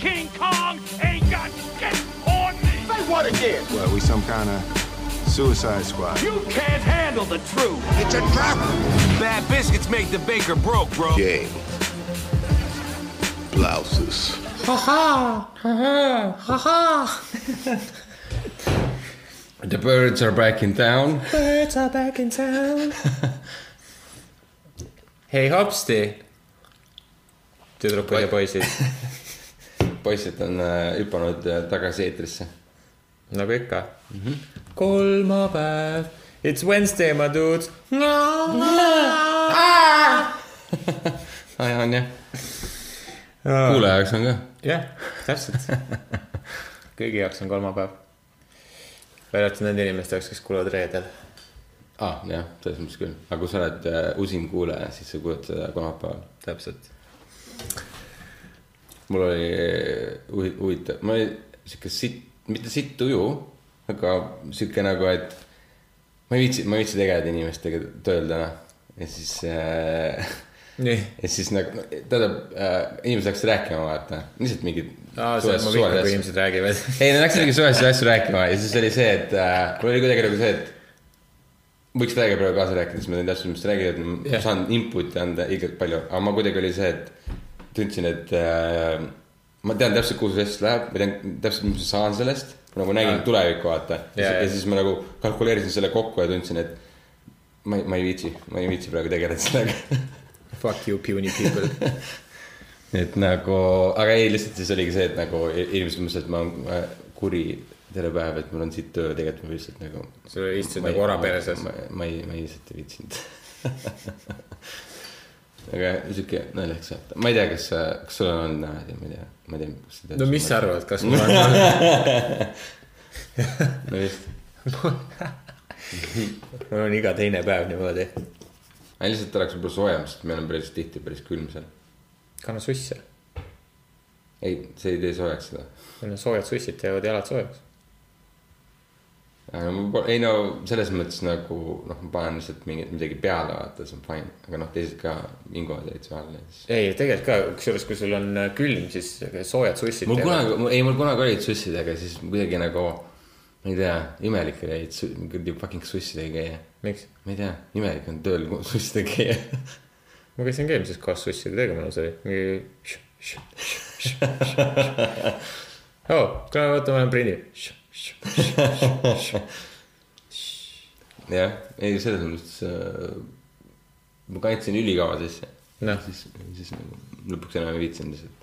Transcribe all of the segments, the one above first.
King Kong ain't got shit on me. Say what again? Well, we some kind of suicide squad. You can't handle the truth. It's a trap. Bad biscuits make the baker broke, bro. Gay. Blouses. Ha ha! Ha ha! Ha ha! The birds are back in town. Birds are back in town. hei hopsti. tüdrukud ja poisid, poisid on äh, hüpanud äh, tagasi eetrisse. nagu ikka mm. -hmm. kolmapäev, it's Wednesday, my dudes. aa, on jah. kuulaja jaoks on ka. jah, täpselt. kõigi jaoks on kolmapäev. välja arvatud nende inimeste jaoks, kes kuulavad reedel. aa ah,, jah, selles mõttes küll, aga kui sa oled äh, usin kuulaja, siis sa kuulad seda kolmapäeval. täpselt. Mul oli huvi- huvitav, ma olin sihuke sitt, mitte sitt tuju, aga sihuke nagu, et ma ei viitsi, ma ei viitsi tegeleda inimestega tööl täna ja siis äh, nii. ja siis nagu, tähendab äh,, inimesed hakkasid rääkima, vaata, lihtsalt mingid. inimesed räägivad. ei, nad hakkasid mingi suvalisi asju rääkima ja siis oli see, et äh, mul oli kuidagi nagu see, et võiks midagi praegu kaasa rääkida, siis ma tein täpselt, mis et ma yeah. saan input'i anda ilgelt palju, aga ma kuidagi oli see, et tundsin, et äh, ma tean täpselt, kuhu see vestlus läheb, ma tean täpselt, mis ma saan sellest, nagu nägin Jaa. tulevikku, vaata ja, jaa. ja siis ma nagu kalkuleerisin selle kokku ja tundsin, et ma ei, ma ei viitsi, ma ei viitsi praegu tegeleda sellega Fuck you, puny people. et nagu, aga ei, lihtsalt siis oligi see, et nagu inimesed mõtlesid, et ma olen äh, kuri terve päev, et mul on siit töö, tegelikult ma lihtsalt nagu. Sa istud nagu ora perses. ma, ma ei, ma ei lihtsalt ei viitsinud aga sihuke naljakas saate, ma ei tea, kas, kas sul on olnud niimoodi, ma ei tea, ma ei tea, kas sa tead. no mis sa arvad, kas mul on? no just, mul on iga teine päev niimoodi. lihtsalt oleks võib-olla soojem, sest meil on päris tihti päris külm seal. kanna susse. ei, see ei tee soojaks seda. meil on soojad sussid, teevad jalad soojaks. ma, ei no selles mõttes nagu noh, ma panen lihtsalt mingit midagi peale, vaata, see on fine, aga noh, teised ka vinguvad ja siis. ei, tegelikult ka, kusjuures, kui sul on äh, külm, siis soojad sussid mul. kunagi, ei mul kunagi olid sussid, aga siis kuidagi nagu, ma ei tea, imelik oli, et kuradi fucking sussidega käia. miks? ma ei tea, imelik on tööl sussidega käia. ma käisin ka eelmises kohas sussidega, mõnus oli. mingi. oo, kuule, vaata, ma olen prindi. jah, ei selles mõttes äh,. ma kandsin ülikaua sisse, noh, siis, siis nagu lõpuks enam ei viitsinud lihtsalt.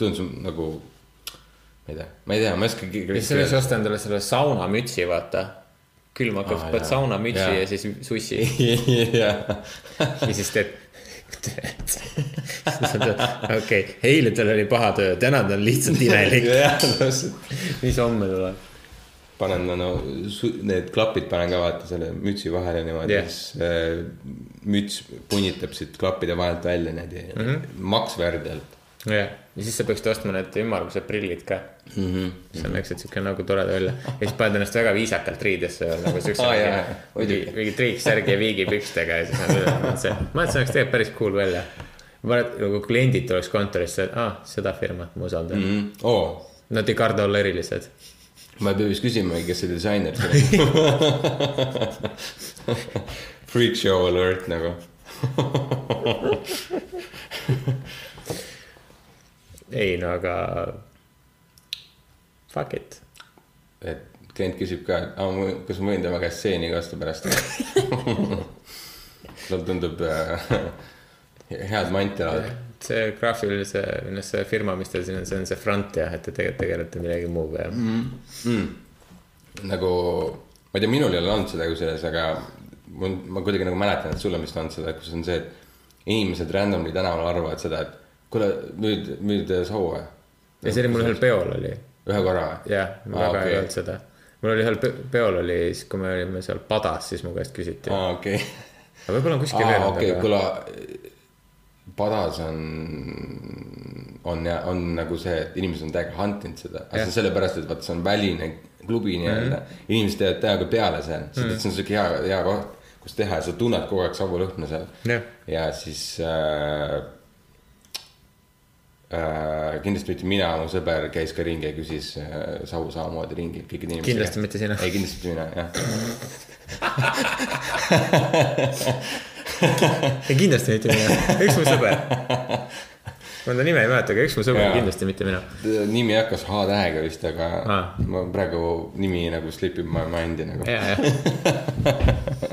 tundus nagu, ma ei tea, ma ei tea, ma ei oska. ja siis sa võiks osta endale selle saunamütsi, vaata. külm hakkab ah,, paned saunamütsi Jaa. ja siis sussi jah, ja siis teed. okei, eile tal oli paha töö, täna ta on lihtsalt täpselt. mis homme tuleb? Panen no, need klapid panen ka vaata selle mütsi vahele niimoodi yeah., siis äh, müts punnitab siit klappide vahelt välja niimoodi mm. -hmm. maks verd alt. jah, ja siis sa peaksid ostma need ümmargused prillid ka mm. -hmm. on niisugused siuke nagu tore välja ja siis paned ennast väga viisakalt riidesse nagu siukse Aa, mingi, mingi, triiksärgi ja viigipükstega ja siis nagu see, ma arvan, et see tegelikult päris cool välja. paned nagu kliendid tuleks kontorisse, et aa, seda firmat ma usaldan mm. Mm. oo, Nad ei karda olla erilised. Ma ei pea vist küsimagi, kes see disainer see on. Freak show alert nagu. ei no aga. Fuck it. et klient küsib ka, et kas ma võin tema käest seeni ka osta pärast. tal tundub äh, head manti elada. See graafilise, noh see firma, mis teil siin on, see on see front jah, et te tegelikult tegelete millegi muuga ja mm.. nagu, ma ei tea, minul ei ole olnud seda kusjuures, aga mul, ma kuidagi nagu mäletan, et sul on vist olnud seda, kus on see, et inimesed randomly tänaval arvavad seda, et kuule, müüd, müüd saua. ja see oli mul ühel peol oli ühe korra või? jah, Aa, väga okei. ei olnud seda. mul oli ühel pe- peol oli siis, kui me olime seal padas, siis mu käest küsiti. aa, okei. aga võib-olla on kuskil aa, veel okei, aga kuule, padas on, on on nagu see, et inimesed on täiega huntinud seda, aga see on sellepärast, et vaata, see on väline klubi nii-öelda mm, -hmm. inimesed teevad täiega peale seal, sest et see on siuke hea, hea koht, kus teha ja sa tunned kogu aeg savulõhna seal. Jah. ja siis äh, äh,. kindlasti mitte mina, mu sõber käis ka ringi ja küsis äh, savu samamoodi ringi kõikide inimeste Kindlasti mitte sina. ei, kindlasti mitte mina, jah. kindlasti mitte mina, üks mu sõber. ma ta nime ei mäleta, aga üks mu sõber Jaa., kindlasti mitte mina. nimi hakkas H-tähega vist, aga Aa. ma praegu nimi nagu slip ib my mind'i nagu. ja, jah.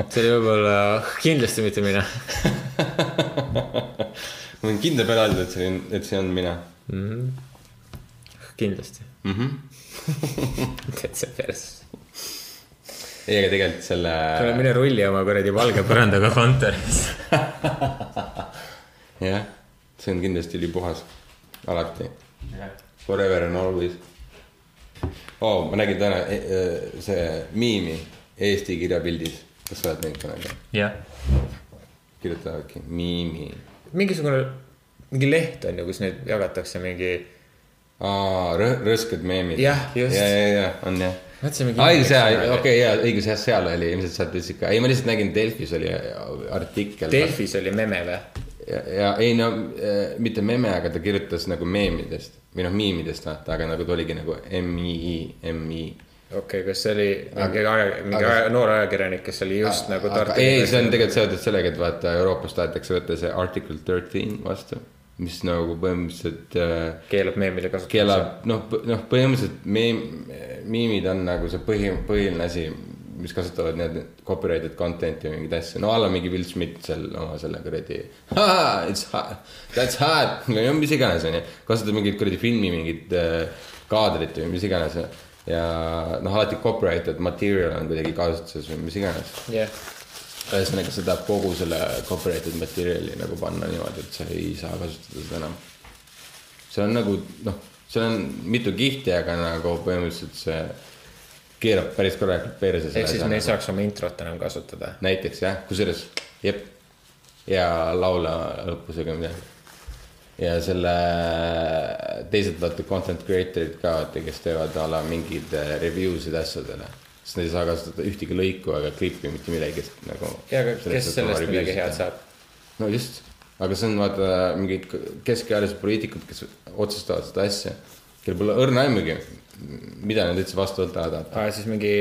see oli võib-olla kindlasti mitte mina. ma võin kindla peale öelda, et see on, et see on mina kindlasti. mm. -hmm. tead see pers. ei, aga tegelikult selle. kuule, mine rulli oma kuradi valge põrandaga kontoris. jah, see on kindlasti ülipuhas, alati. Forever and always oh,. ma nägin täna e- e- see miimi Eesti kirjapildis, kas sa oled näinud kunagi? jah. kirjutavadki miimi. mingisugune, mingi leht on ju, kus neid jagatakse mingi. aa, rõsked meemid. Jah, just. ja, ja, ja on jah. õigus, jaa, okei, jaa, õigus, jah, seal oli ilmselt sealt ütlesid ka, ei, ma lihtsalt nägin Delfis oli artikkel. Delfis oli meme või? ja, ja ei no äh, mitte meme, aga ta kirjutas nagu meemidest või noh, miimidest vaata, aga nagu ta oligi nagu M-I-I, M-I. okei okay,, kas see oli mingi aja, mingi aga- noor ajakirjanik, kes oli just nagu aga ei, see on tegelikult seotud sellega, et vaata Euroopas tahetakse võtta see article thirteen vastu, mis nagu põhimõtteliselt äh, keelab meemile kasutamise. keelab, noh, noh, põhimõtteliselt meem, miimid on nagu see põhi, põhiline asi, mis kasutavad need copyrighted content'i või mingeid asju, no alla mingi Will Smith seal oma selle kuradi. It's hot, that's hot no mis iganes onju, kasutab mingit kuradi filmi mingit äh, kaadrit või mis iganes ja noh, alati copyrighted material on kuidagi kasutuses või mis iganes jah, ühesõnaga, sa tahad kogu selle copyrighted materjali nagu panna niimoodi, et sa ei saa kasutada seda enam. see on nagu noh, seal on mitu kihti, aga nagu põhimõtteliselt see keerab päris korralikult perse. ehk siis me ei saaks oma introt enam kasutada. näiteks jah, kusjuures jep ja laula lõpusega midagi. ja selle teised vaata content creator'id ka vaata, kes teevad a la mingeid äh, review sid asjadele. Sest nad ei saa kasutada ühtegi lõiku ega klippi, mitte midagi, nagu. ja, aga kes sellest midagi head saab? no just, aga see on vaata mingid keskealised poliitikud, kes otsustavad seda asja, kellel pole õrna aimugi, mida nad üldse vastu võtavad, vaata. aa, siis mingi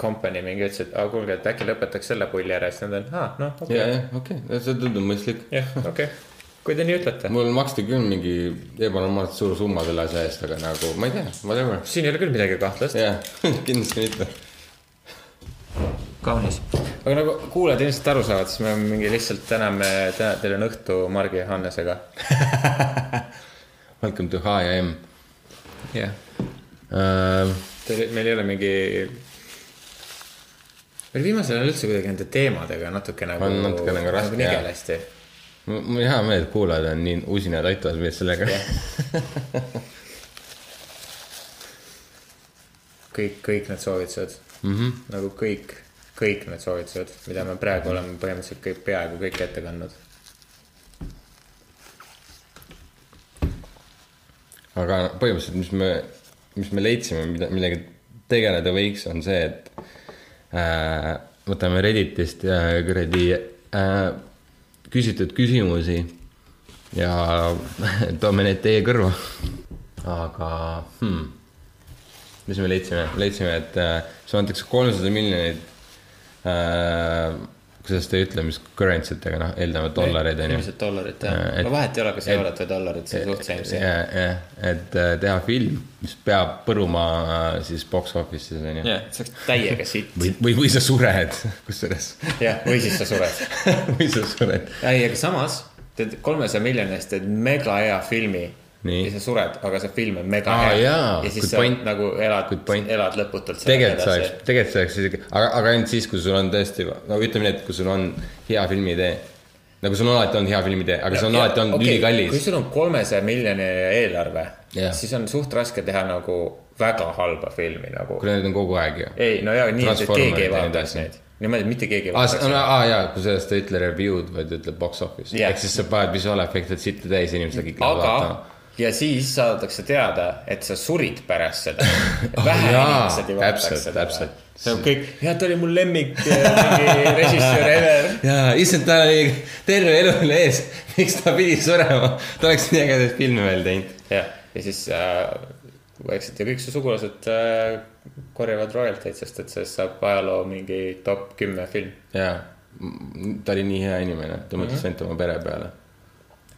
company mingi ütles, et kuulge, et äkki lõpetaks selle pulli ära, siis nad on, aa, noh, okei ja, okay.. jah, okei okay., see tundub mõistlik. jah, okei okay., kui te nii ütlete. mul maksti küll mingi ebanormaalselt suur summa selle asja eest, aga nagu ma ei tea, whatever. siin ei ole küll midagi kahtlast. jah, kindlasti mitte. kaunis. aga nagu kuulajad ilmselt aru saavad, siis me mingi lihtsalt täna me, täna teil on õhtu Margi ja Hannesega. Welcome to H ja M jah. uh,. Teil, meil ei ole mingi. meil viimasel ajal üldse kuidagi nende teemadega natuke nagu. On natuke nagu raske, jah. nigelasti. mul on hea meel, et kuulajad on nii usinad, aitavad meid sellega. kõik, kõik need soovitused mm. -hmm. nagu kõik, kõik need soovitused, mida me praegu oleme põhimõtteliselt kõik, peaaegu kõik ette kandnud. aga põhimõtteliselt, mis me, mis me leidsime, mida, millega tegeleda võiks, on see, et äh, võtame Redditist äh, kuradi äh, küsitud küsimusi ja toome need teie kõrva. aga hmm, mis me leidsime, leidsime, et äh, see antakse kolmsada miljonit kuidas ta ei ütle, mis currency itega, noh, eeldame dollareid on ju. ilmselt dollarit jah Äh, no vahet ei ole, kas eurot või dollarit, see on suht same see. ja, ja, et äh, teha film, mis peab põruma äh, siis box office'is on ju. jah, see oleks täiega sitt. või, või, või sa sured, kusjuures. jah, või siis sa sured. või sa sured. ei, aga samas teed kolmesaja miljoni eest teed mega hea filmi. Ja sa sured, aga see film on mega Aa, hea. ja siis sa point. nagu elad elad lõputult. tegelikult oleks, tegelikult oleks isegi, aga, aga ainult siis, kui sul on tõesti, no ütleme nii, et kui sul on hea filmiidee. nagu sul on alati olnud hea filmiidee, aga see on alati olnud okay, kui ülikallis. sul on kolmesaja miljoni eelarve Jah. siis on suht raske teha nagu väga halba filmi nagu. kuule, need on kogu aeg ju. ei, no jaa, nii, et keegi ei ja vaataks neid. niimoodi, et mitte keegi ei aa, vaataks aa aa, jaa, kui sellest ei ütle review'd, vaid ütleb box office Jah. ehk siis sa paned visuaalefektid sitta täis, inimesed kõik lähevad vaatama. Ja siis saadakse teada, et sa surid pärast seda. vähe jaa, inimesed ei vaataks seda. täpselt. see on kõik, jah, ta oli mul lemmik äh, režissöör ever. jaa, issand, ta oli terve elu oli ees, miks ta pidi surema, ta oleks nii ägedaid filme veel teinud. jah, ja siis äh, vaikselt ja kõik su sugulased äh, korjavad royalteid, sest et sellest saab ajaloo mingi top kümme film. jaa, ta oli nii hea inimene, ta mõtles Mhm. ainult oma pere peale.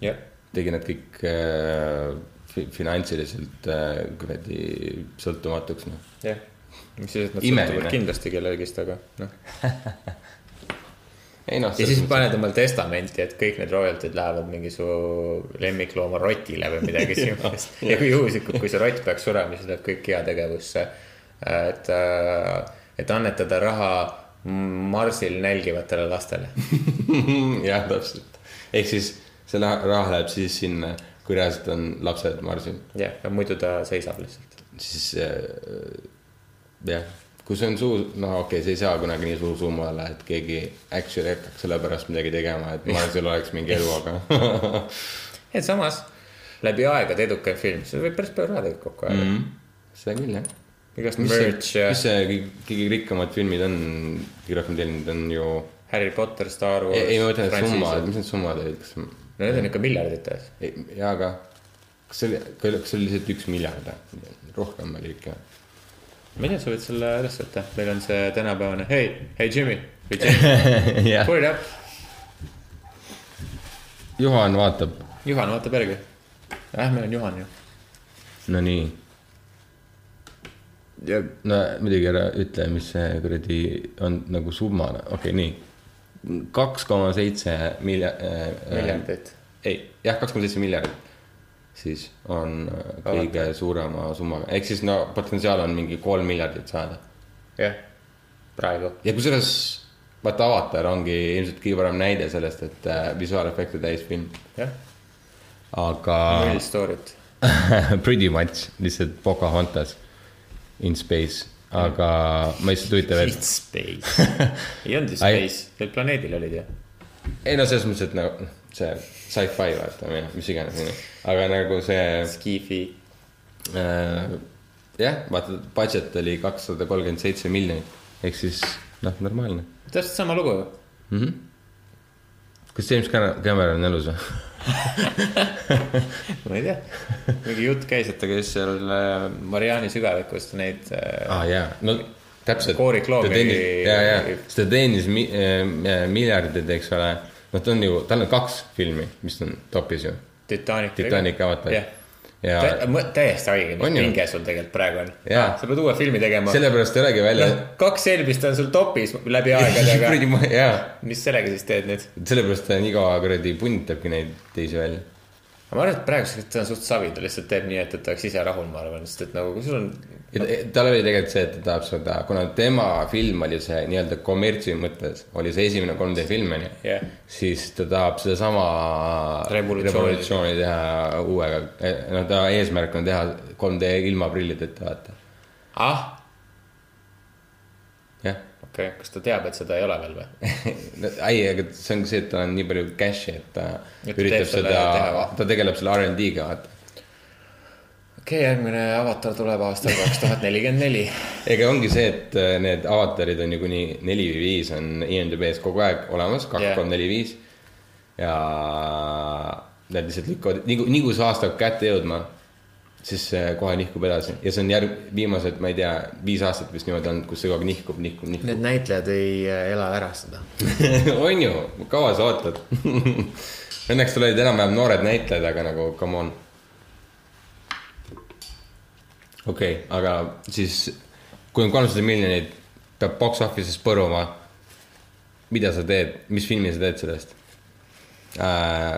jah, tegi nad kõik äh, fi- finantsiliselt äh, kuradi sõltumatuks, noh. jah. mis siis, et nad Imeline. sõltuvad kindlasti kellegist, aga noh. ei noh, ja siis paned omal testamenti, et kõik need royaltid lähevad mingi su lemmiklooma rotile või midagi siukest. ja kui juhuslikult, kui see rott peaks surema, siis läheb kõik heategevusse. et, et annetada raha Marsil nälgivatele lastele. jah, täpselt. ehk siis see raha läheb siis sinna, kui reaalselt on lapsed Marsil, jah, muidu ta seisab lihtsalt. siis äh, jah, kui see on suur, no okei okay,, see ei saa kunagi nii suur summa olla, et keegi actually hakkaks selle pärast midagi tegema, et Marsil oleks mingi elu, aga et samas läbi aegade edukaim film, see võib päris palju raha tegelikult kokku ajada mm. seda küll jah. igast merch ja mis see kõige, rikkamad filmid on, kõige rohkem tellinud on ju, Harry Potter, Star Wars. ei ma mõtlen, et summad, mis need summad olid, kas no need on ikka miljardites. Jaa, aga kas see oli, kas see oli lihtsalt üks miljard või? rohkem oli ikka. ma ei tea, sa võid selle üles võtta, meil on see tänapäevane, hei, hei Jimmy või Jimmy, jah, pull it up. Juhan vaatab, Juhan vaatab järgi. jah, meil on Juhan ju. no nii. ja no muidugi ära ütle, mis see kuradi on nagu summa, okei okay,, nii. Kaks koma seitse milja- äh,. miljardit. ei, jah, kaks koma seitse miljardit siis on äh, kõige suurema summaga, ehk siis no potentsiaal on mingi kolm miljardit saada. jah, praegu. ja kusjuures vaata Avatar ongi ilmselt kõige parem näide sellest, et äh, visuaalefekte täis film, jah, aga null story't. pretty much lihtsalt Pocahontas in space, aga ma lihtsalt huvitav, et space. ei olnud ju space, need planeedil olid ju. ei no selles mõttes, et nagu see sci-fi vaata või noh, mis iganes aga nagu see Skifi. äh, jah, vaata budget oli kakssada kolmkümmend seitse miljonit ehk siis noh, normaalne täpselt sama lugu ju. mm. -hmm. kas James Cam- Cameron on elus või? ma ei tea, mingi jutt käis, et ta käis seal äh, Mariani sügavikus neid äh, aa ah, jaa, no täpselt. Koorikloomi- ja, ja, sest ta teenis mi, äh, miljardid, eks ole. noh, ta on ju, tal on kaks filmi, mis on topis ju. Titanic. Titanic Avatar. jah, ja täiesti haige, On pinge sul tegelikult praegu on. Sa pead uue filmi tegema. sellepärast ei olegi välja noh, kaks eelmist on sul topis läbi aegade, aga mis sellega siis teed nüüd? sellepärast ta nii kaua kuradi punnitabki neid teisi välja. ma arvan, et praeguseks ta on suht savi, ta lihtsalt teeb nii, et, et oleks ise rahul, ma arvan, sest et nagu kui sul on. Tal oli tegelikult see, et ta tahab seda, kuna tema film oli see nii-öelda kommertsi mõttes, oli see esimene 3D film onju Jah. siis ta tahab sedasama Revolutsiooni. revolutsiooni teha uuega, no ta eesmärk on teha 3D ilma prillideta, vaata. ah, jah, okei okay., kas ta teab, et seda ei ole veel või? ei, aga see ongi see, et tal on nii palju cash'i, et ta Et ta üritab seda ta tegeleb selle RD-ga, vaata. Okei okay,, järgmine avatar tuleb aastal kaks tuhat nelikümmend neli. ega ongi see, et äh, need avatarid on ju kuni neli või viis on IMDB-s kogu aeg olemas, kaks kolm, neli, viis. ja nad lihtsalt lükkavad, nii kui, nii kui see aasta hakkab kätte jõudma, siis kohe nihkub edasi ja see on järg, viimased, ma ei tea, viis aastat vist niimoodi olnud, kus see kogu aeg nihkub, nihkub, nihkub. Need näitlejad ei äh, ela ära seda. on ju, kaua sa ootad Õnneks sul olid enam-vähem noored näitlejad, aga nagu come on. Okei okay,, aga siis kui on kolmsada miljonit, peab box office'is põruma. mida sa teed, mis filmi sa teed sellest äh,?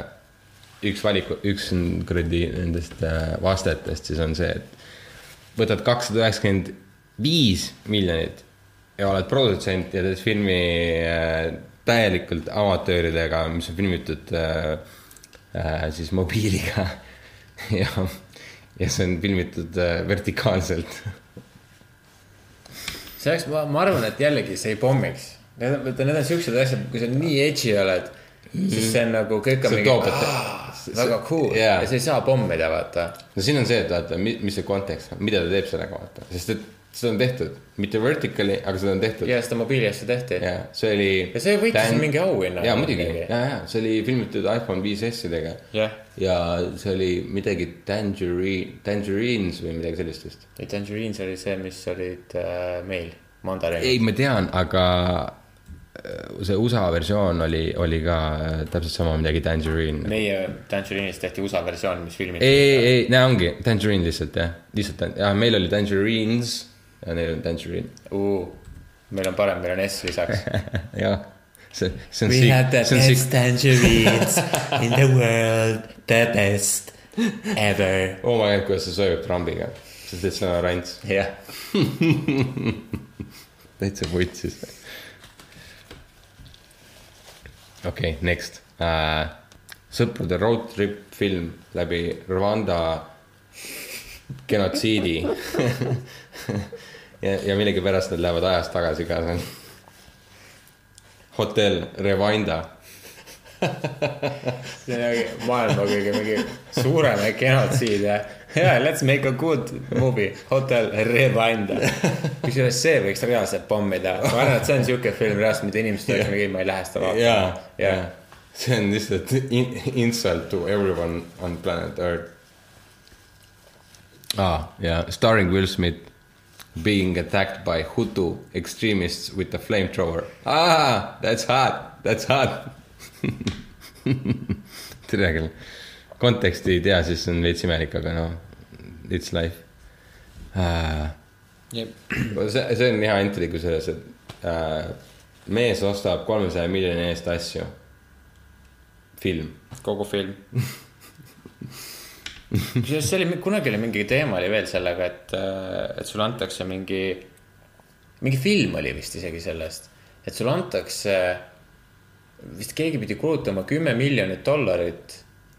üks valik, üks kuradi nendest äh, vastetest, siis on see, et võtad kakssada üheksakümmend viis miljonit ja oled produtsent ja teed filmi äh, täielikult amatööridega, mis on filmitud äh, äh, siis mobiiliga ja, ja see on filmitud äh, vertikaalselt. see oleks, ma, arvan, et jällegi see ei pommiks. Need on, need on siuksed asjad, kui sa nii edgy oled, siis see on nagu kõik on see mingi väga cool jaa. ja sa ei saa pommida, vaata. no siin on see, et vaata, mis see kontekst on, mida ta teeb sellega, vaata, sest et seda on tehtud, mitte vertically, aga seda on tehtud. ja seda mobiiliasja tehti. ja see oli. ja see võitis mingi auhinna. jaa, muidugi, ja, ja see oli filmitud iPhone 5S-idega. jah, ja see oli midagi tangerine, tangerines või midagi sellist vist. ja Tangerines oli see, mis olid äh, meil, mandariinid. ei, ma tean, aga äh, see USA versioon oli, oli ka äh, täpselt sama midagi tangerine. meie Tangerine'ist tehti USA versioon, mis filmiti. ei, ei, ei, näe ongi tangerine lihtsalt jah, lihtsalt jah, meil oli tangerines ja neil on tangerine, meil on parem, meil on S lisaks. jah. see, see on We siik- have the best siik- tangerines in the world, the best ever. oh my god, kuidas see soojub trambiga, et see on oranž, jah, täitsa vutsis. okei okay,, next uh,. sõprade road trip film läbi Rwanda genotsiidi ja, ja millegipärast nad lähevad ajas tagasi ka, hotell Rwanda. see on maailma kõige mingi suurem genotsiid ja, ja let's make a good movie, Hotel Rwanda. kusjuures see võiks reaalselt pommida, ma arvan, et see on siuke film reaalselt, mida inimesed oleks mingi, ma ei lähe seda ja vaatama., ja see on lihtsalt in, insult to everyone on planet Earth. ah, ja starring Will Smith being attacked by Hutu extremists with a flamethrower. Ah, that's hot, that's hot. tere küll, konteksti ei tea, siis on veits imelik, aga noh, it's life ah,. see, see on hea entry kusjuures, et äh, mees ostab kolmesaja miljoni eest asju. film. kogu film. kusjuures see oli, kunagi oli mingi teema oli veel sellega, et, et sulle antakse mingi, mingi film oli vist isegi sellest, et sulle antakse, vist keegi pidi kulutama kümme miljonit dollarit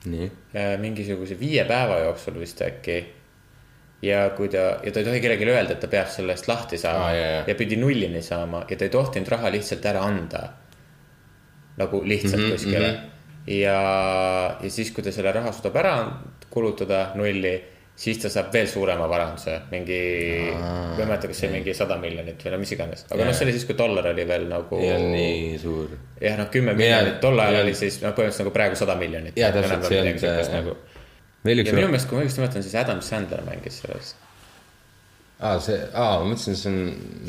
äh, mingisuguse viie päeva jooksul vist äkki. ja kui ta, ja ta ei tohi kellelegi öelda, et ta peab selle eest lahti saama Aa, jaa, jaa. ja pidi nullini saama ja ta ei tohtinud raha lihtsalt ära anda. nagu lihtsalt mm -hmm, kuskile mm. -hmm. ja, ja siis, kui ta selle raha suudab ära kulutada nulli, siis ta saab veel suurema varanduse, mingi, ma ei mäleta, kas see mingi sada miljonit või no mis iganes, aga Jaa. noh, see oli siis, kui dollar oli veel nagu nii suur. jah, noh, kümme miljonit, tol ajal ja- oli siis noh, põhimõtteliselt nagu praegu sada miljonit. Jaa, täpselt, see on see- nagu. ja minu. meelest, kui ma õigesti mäletan, siis Adam Sandler mängis selles. aa, see, aa, ma mõtlesin, see on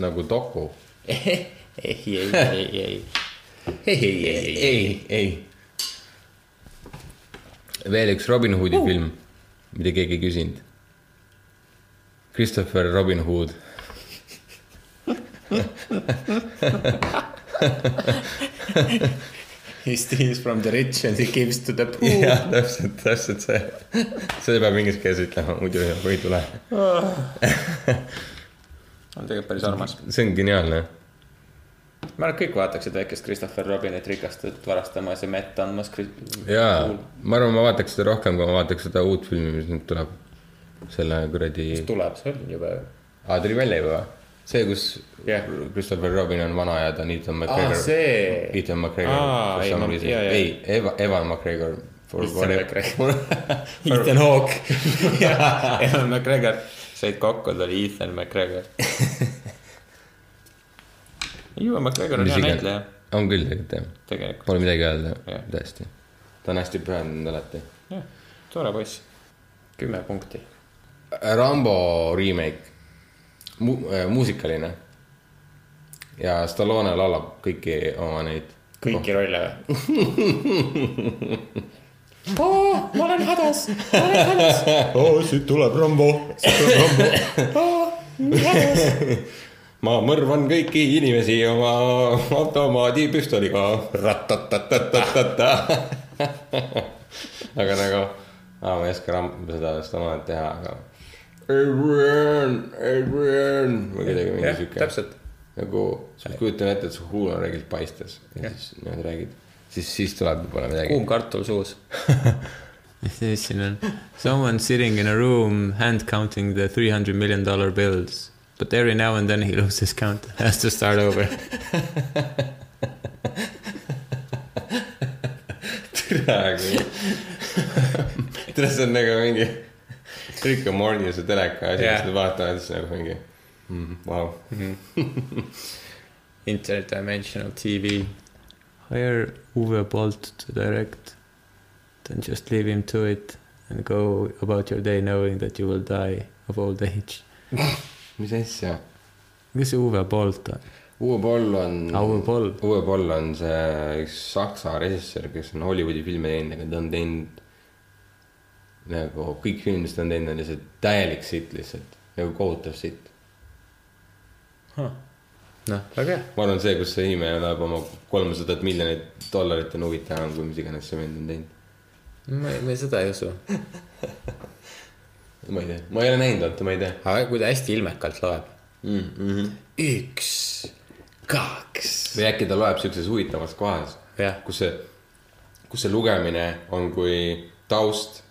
nagu doku. ei, ei, ei, ei, ei, ei, ei, ei, ei. Veel üks Robin Hoodi uh. film, mida keegi ei küsinud. Christopher Robin Hood. He steals from the rich and he gives to the poor. jah, täpselt, täpselt see. seda peab inglise keeles ütlema, muidu ei tule. on tegelikult päris armas. see on geniaalne. Ma arvan, et kõik vaataksid väikest Christopher Robinit rikastut varastamas ja mett andmas. jaa, ma arvan, ma vaataks seda rohkem, kui ma vaataks seda uut filmi, mis nüüd tuleb. selle kuradi, tuleb, see on juba. aa tuli välja juba see, kus Jah. Christopher Robin on vana ja ta on Ethan aa, McGregor. see. Ethan McGregor ei, ma- jaa, jaa. ei, Eva, Evan McGregor. Ethan McGregor. Ethan Hawke. Evan McGregor. said kokku, ta oli Ethan McGregor. Ewan McGregor on hea näitleja, on küll tegelikult jah, tegelikult. pole midagi öelda tõesti. ta on hästi pühendunud alati. jah, tore poiss. kümme punkti. Rambo remake Mu,, muusikaline. ja Stallone laulab kõiki oma neid. kõiki rolle või? oh, ma olen hädas, ma olen hädas oh,. siit tuleb Rambo, siit tuleb Rambo. oh,. hädas. ma mõrvan kõiki inimesi oma automaadipüstoliga. aga nagu, ma ei oska ram-, seda Stallonet teha, aga. Adrian, Adrian või kuidagi mingi jah, siuke. täpselt. nagu, sa kujutan ette, et su huul on reeglilt paistes ja siis niimoodi räägid, siis, siis tuleb võib-olla midagi kuum. kartul suus. siis siin on someone sitting in a room hand counting the three hundred million dollar bills but every now and then he loses count has to start over. tead, see on nagu mingi Rick and Morty see teleka asi yeah., seda vaatavad siis nagu mingi mm,, vau. Interdimensional TV. Hire Uwe Bolt to direct. Then just leave him to it and go about your day knowing that you will die of old age. mis asja? kes see Uwe Bolt on? Uwe Boll on Aa, Uwe Boll. Uwe Boll on see üks saksa režissöör, kes on Hollywoodi filme teinud, aga ta on teinud nagu kõik filmid, mis ta on teinud, on lihtsalt täielik sitt lihtsalt, nagu kohutav sitt. noh, väga hea. ma arvan, see, kus see inimene läheb oma kolmesadat miljonit dollarit on huvitavam kui mis iganes see vend on teinud. ma, ma seda ei usu. ma ei tea, ma ei ole näinud, vaata, ma ei tea aga kui ta hästi ilmekalt loeb. mm. -hmm. üks, kaks. või äkki ta loeb siukses huvitavas kohas, jah, kus see, kus see lugemine on kui taust,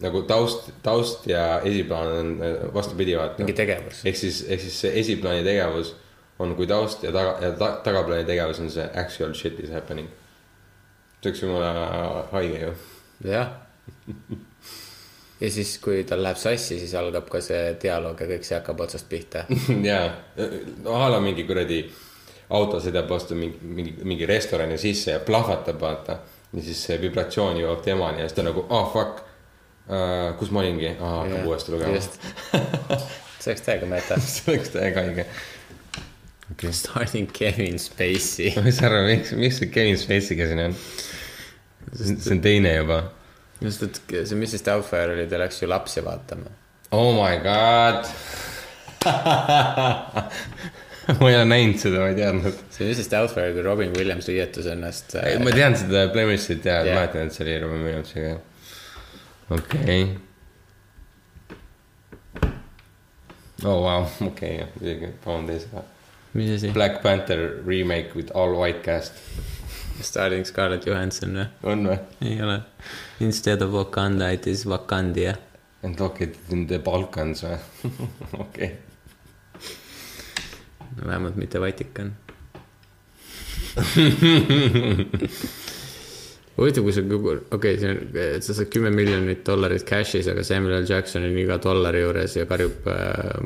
nagu taust, taust ja esiplaan on vastupidi, vaata mingi. tegevus. ehk siis, ehk siis see esiplaani tegevus on kui taust ja taga, ja ta, tagaplaani tegevus on see actual shit is happening. see oleks jumala haige ju. jah. ja siis, kui tal läheb sassi, siis algab ka see dialoog ja kõik see hakkab otsast pihta. jaa, no a la mingi kuradi auto sõidab vastu mingi, mingi, mingi restorani sisse ja plahvatab, vaata. ja siis see vibratsioon jõuab temani ja siis ta nagu, ah oh, fuck uh,, kus ma olingi ah,, hakkab uuesti lugema. see oleks täiega meta. see oleks täiega haige. Starting Kevin Spacey. ma ei saa aru, miks, miks see Kevin Spacey'ga siin on? see on teine juba. just, et see Mrs Doubtfire oli, ta läks ju lapsi vaatama. Oh my god. ma ei ole näinud seda, ma ei teadnud. see Mrs Doubtfire, kui Robin Williams riietus ennast. äh, ma tean seda Blemissit ja yeah. mäletan, et see oli Robin Williamsiga. okei okay.. oh vau, okei, jah, muidugi, palun tee seda. mis asi? Black Panther remake with all white cast. Starting Scarlett Johansson või? on või? ei ole. Instead of Wakanda it is Wakandia. And located in the Balkans või? okei. vähemalt mitte Vatikan. huvitav, kui sa, okei okay,, see on, sa saad kümme miljonit dollarit cash'is, aga Samuel L Jackson on iga dollari juures ja karjub äh,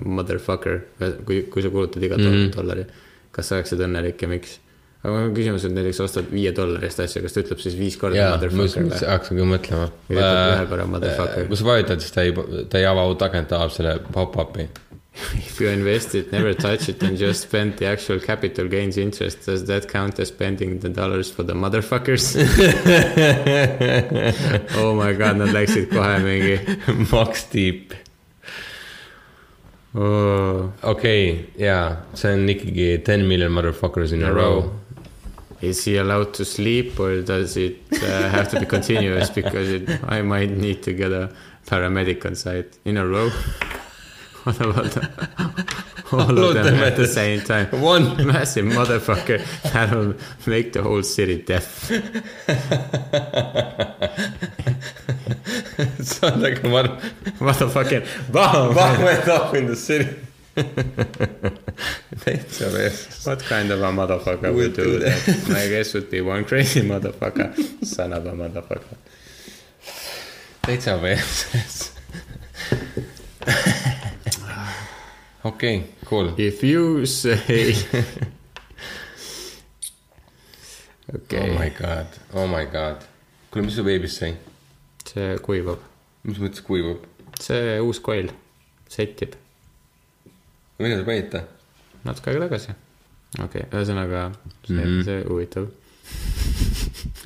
motherfucker, kui, kui sa kulutad iga mm -hmm. dollari. kas sa oleksid õnnelik ja miks? Aga mul on küsimus, et näiteks ostad viie dollari eest asja, kas ta ütleb siis viis korda motherfucker või? hakkasin küll mõtlema. Ütleb ühe korra motherfucker. kui sa vajutad, siis ta ei, ta ei ava autakent, ta avab selle pop-up'i. If you invest it, never touch it and just spend the actual capital gains interest, does that count as spending the dollars for the motherfuckers oh my god, nad läksid kohe mingi Max Deep. oh,. okei, jaa, see on ikkagi ten million motherfuckers in a row. Is he allowed to sleep or does it uh, have to be continuous because it, I might need to get a paramedic on site in a row? What about all of them at the same time? One. Massive motherfucker that'll make the whole city deaf. on nagu ma arvan, Motherfucking bam! Bam went up in the city. Täitsa vees. What kind of a motherfucker would do that? My guess would be one crazy motherfucker. Son of a motherfucker. täitsa vees. okei, cool. If you say. Oh okei my, god, oh my god. kuule, mis su veebis sai? see kuivab, mis mõttes kuivab? see uus koil settib millal sa panid ta? natuke aega tagasi. okei okay,, ühesõnaga see mm, -hmm. see huvitav.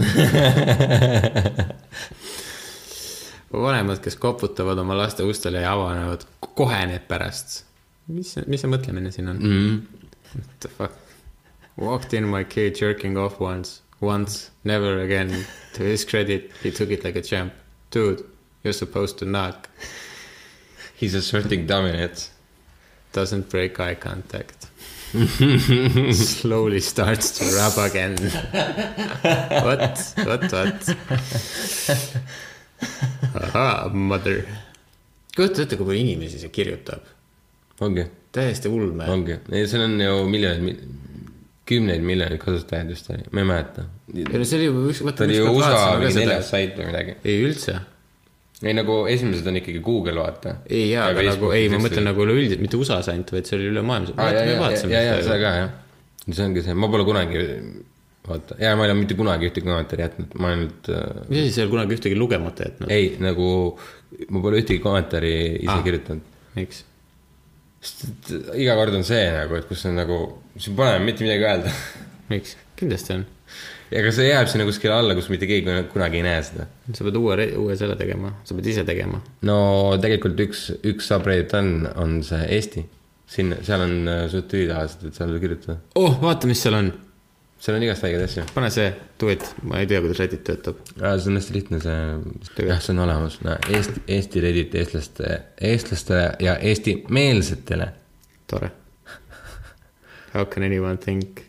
vanemad, kes koputavad oma laste ustele ja avanevad kohe need pärast. mis, mis see mõtlemine siin on mm? -hmm. What the fuck? Walked in my kid jerking off once, once, never again. To his credit, he took it like a champ. Dude, you are supposed to knock. He is asserting dominance. Doesn't break eye contact. Slowly starts to rub again. what? What? What? ahaa, mother. kujuta ette, kui palju inimesi see kirjutab. ongi, täiesti ulme. ongi, seal on ju miljonid, kümneid miljoneid kasutajaid vist oli, ma ei mäleta. ei no see oli ju üks, ta oli ju USA mingi neljas sait või midagi. ei üldse. Ei nagu esimesed on ikkagi Google, vaata. ei jaa, aga nagu ei, ma mõtlen. nagu üleüldiselt, mitte USA-s ainult, vaid see oli ülemaailmselt. aa, ja, ja, ja, ja seda ka jah. see ongi see, ma pole kunagi, vaata, ja ma ei ole mitte kunagi ühtegi kommentaari jätnud, ma ainult äh, mis asi, sa ei ole kunagi ühtegi lugemata jätnud? ei, nagu ma pole ühtegi kommentaari ise Ah. ah. kirjutanud. miks? sest iga kord on see nagu, et kus on nagu, sul pole mitte midagi öelda. miks? kindlasti on. Ja aga see jääb sinna kuskile alla, kus mitte keegi kunagi ei näe seda. sa pead uue, uue selle tegema, sa pead ise tegema. no tegelikult üks, üks subreddit on, on see Eesti. sinna, seal on äh, suht tühitahalised, et seal kirjutada. oh, vaata, mis seal on. seal on igast väikeid asju. pane see, do it, ma ei tea, kuidas Reddit töötab. see on hästi lihtne, see, jah, see on olemas no,. Eesti, Eesti Reddit eestlaste, eestlastele ja eestimeelsetele. tore. How can anyone think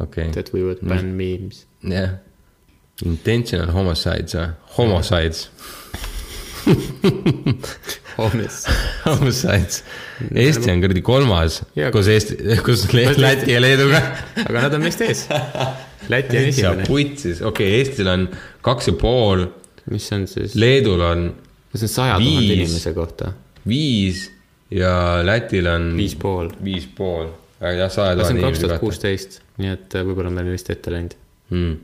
okay., that we would ban memes? jah. Intentional homicides või? Homicides. Homies. Homicides. Eesti on kuradi kolmas koos Eesti, Le- Läti ja Leeduga. aga nad on meist ees. Läti on esimene. putsis, okei okay,, Eestil on kaks ja pool, mis on siis, Leedul on see on saja tuhande inimese kohta. viis ja Lätil on viis pool. viis pool. jah, saja see tuhande on kaks inimese tuhat kohta. kuusteist, nii et äh, võib-olla me oleme vist ette läinud. Mm.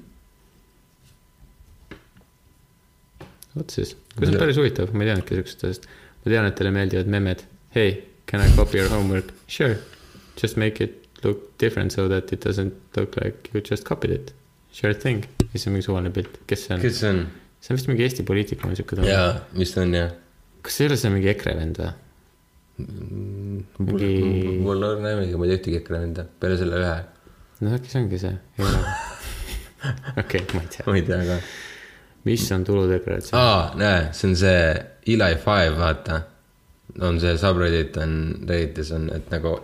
vot siis, see on päris huvitav, ma ei teadnudki siuksest asjast. ma tean, et teile meeldivad memmed. Hey, can I copy your homework? Sure, just make it look different so that it doesn't look like you just copied it. Sure thing, siis on mingi suvaline pilt, kes see on? kes see on? see on vist mingi Eesti poliitik on siuke jaa, vist on jah. kas see ei ole see mingi EKRE vend või? mingi, mul on näemegi, ma ei tea ühtegi EKRE venda, peale selle ühe. no äkki see ongi see, ei ole. okei, ma ei tea, ma ei tea ka. mis on tuludeklaratsioon? aa, näe, see on see Eli Five, vaata. on see subreddit on, Redditis on, et nagu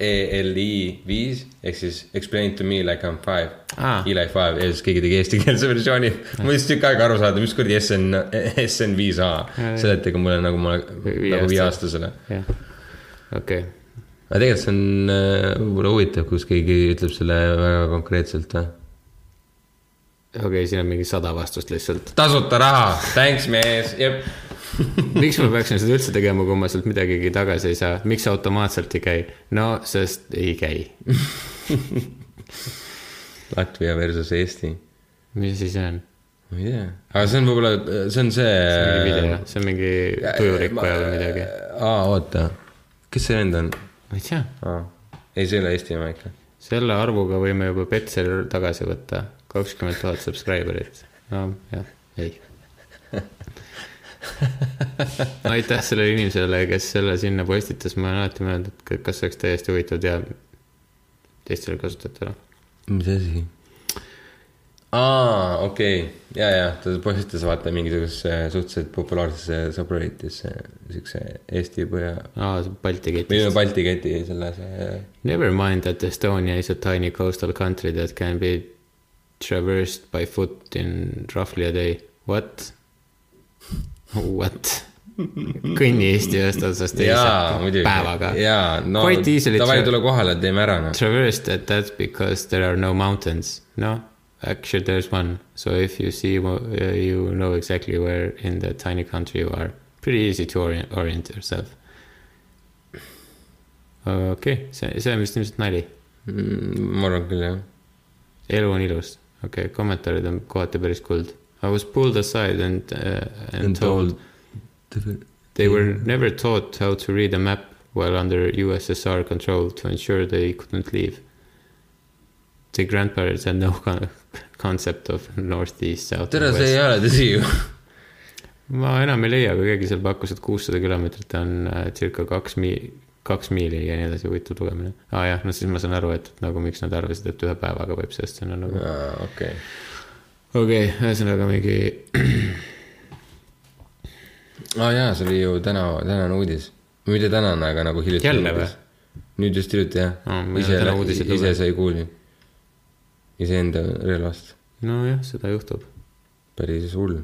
ELI viis ehk siis explain to me like I m five Aa. Eli Five ja siis keegi tegi eestikeelse versiooni. mul lihtsalt tükk aega aru saada, mis kuradi SN, SN viis A. seletage mulle nagu ma nagu aasta- viieaastasele. jah, okei aga tegelikult see on äh, võib-olla huvitav, kus keegi ütleb selle väga konkreetselt või? okei, siin on mingi sada vastust lihtsalt. tasuta raha, thanks mees, jep. miks ma peaksin seda üldse tegema, kui ma sealt midagigi tagasi ei saa, miks see automaatselt ei käi? no sest ei käi. Latvia versus Eesti, mis asi see on? ma ei tea, aga see on võib-olla, see on see. mingi video, see on mingi tujurikkuja või midagi. aa, oota, kes see vend on? ma ei tea, ei, see ei ole Eesti oma ikka. selle arvuga võime juba Petseri tagasi võtta, kakskümmend tuhat subscriber'it. no jah, ei. no aitäh sellele inimesele, kes selle sinna postitas, ma olen alati mõelnud, et kas see oleks täiesti huvitav teada teistele kasutajatele. mis asi? aa, okei okay., ja, ja ta postitas vaata mingisugusesse suhteliselt populaarsesse subredditisse siukse Eesti põhja aa, Balti või ketist. Balti keti selle see Never mind that Estonia is a tiny coastal country that can be traversed by foot in roughly a day. What? What? kõnni Eesti ühest otsast teise päevaga. jaa, no Quite easily davai, tule kohale, teeme ära noh. Traversed that that's because there are no mountains. no, actually there is one. So if you see, you know exactly where in the tiny country you are. Pretty easy to orient, orient yourself. okei okay,, see, see on vist ilmselt nali Mm, ma arvan küll jah. elu on ilus, okei okay,, kommentaarid on kohati päris kuld. I was pulled aside and uh,, and told they were never taught how to read a map while under USSR control to ensure they couldn't leave. The grandparents had no con concept of northeast, south tere, and see ei ole tõsi ju. ma enam ei leia, kui keegi seal pakkus, et kuussada kilomeetrit on äh, circa kaks mi-, kaks miili ja nii edasi, huvitav lugemine. aa ah, jah, no siis ma saan aru, et nagu miks nad arvasid, et ühe päevaga võib sellest sinna nagu okei. okei ühesõnaga mingi aa jaa, see oli ju täna, tänane uudis. mitte tänane, aga nagu hiljuti. Jälle või?? nüüd just hiljuti jah ei ise ise sai kuulda. iseenda relvast, nojah, seda juhtub. päris hull.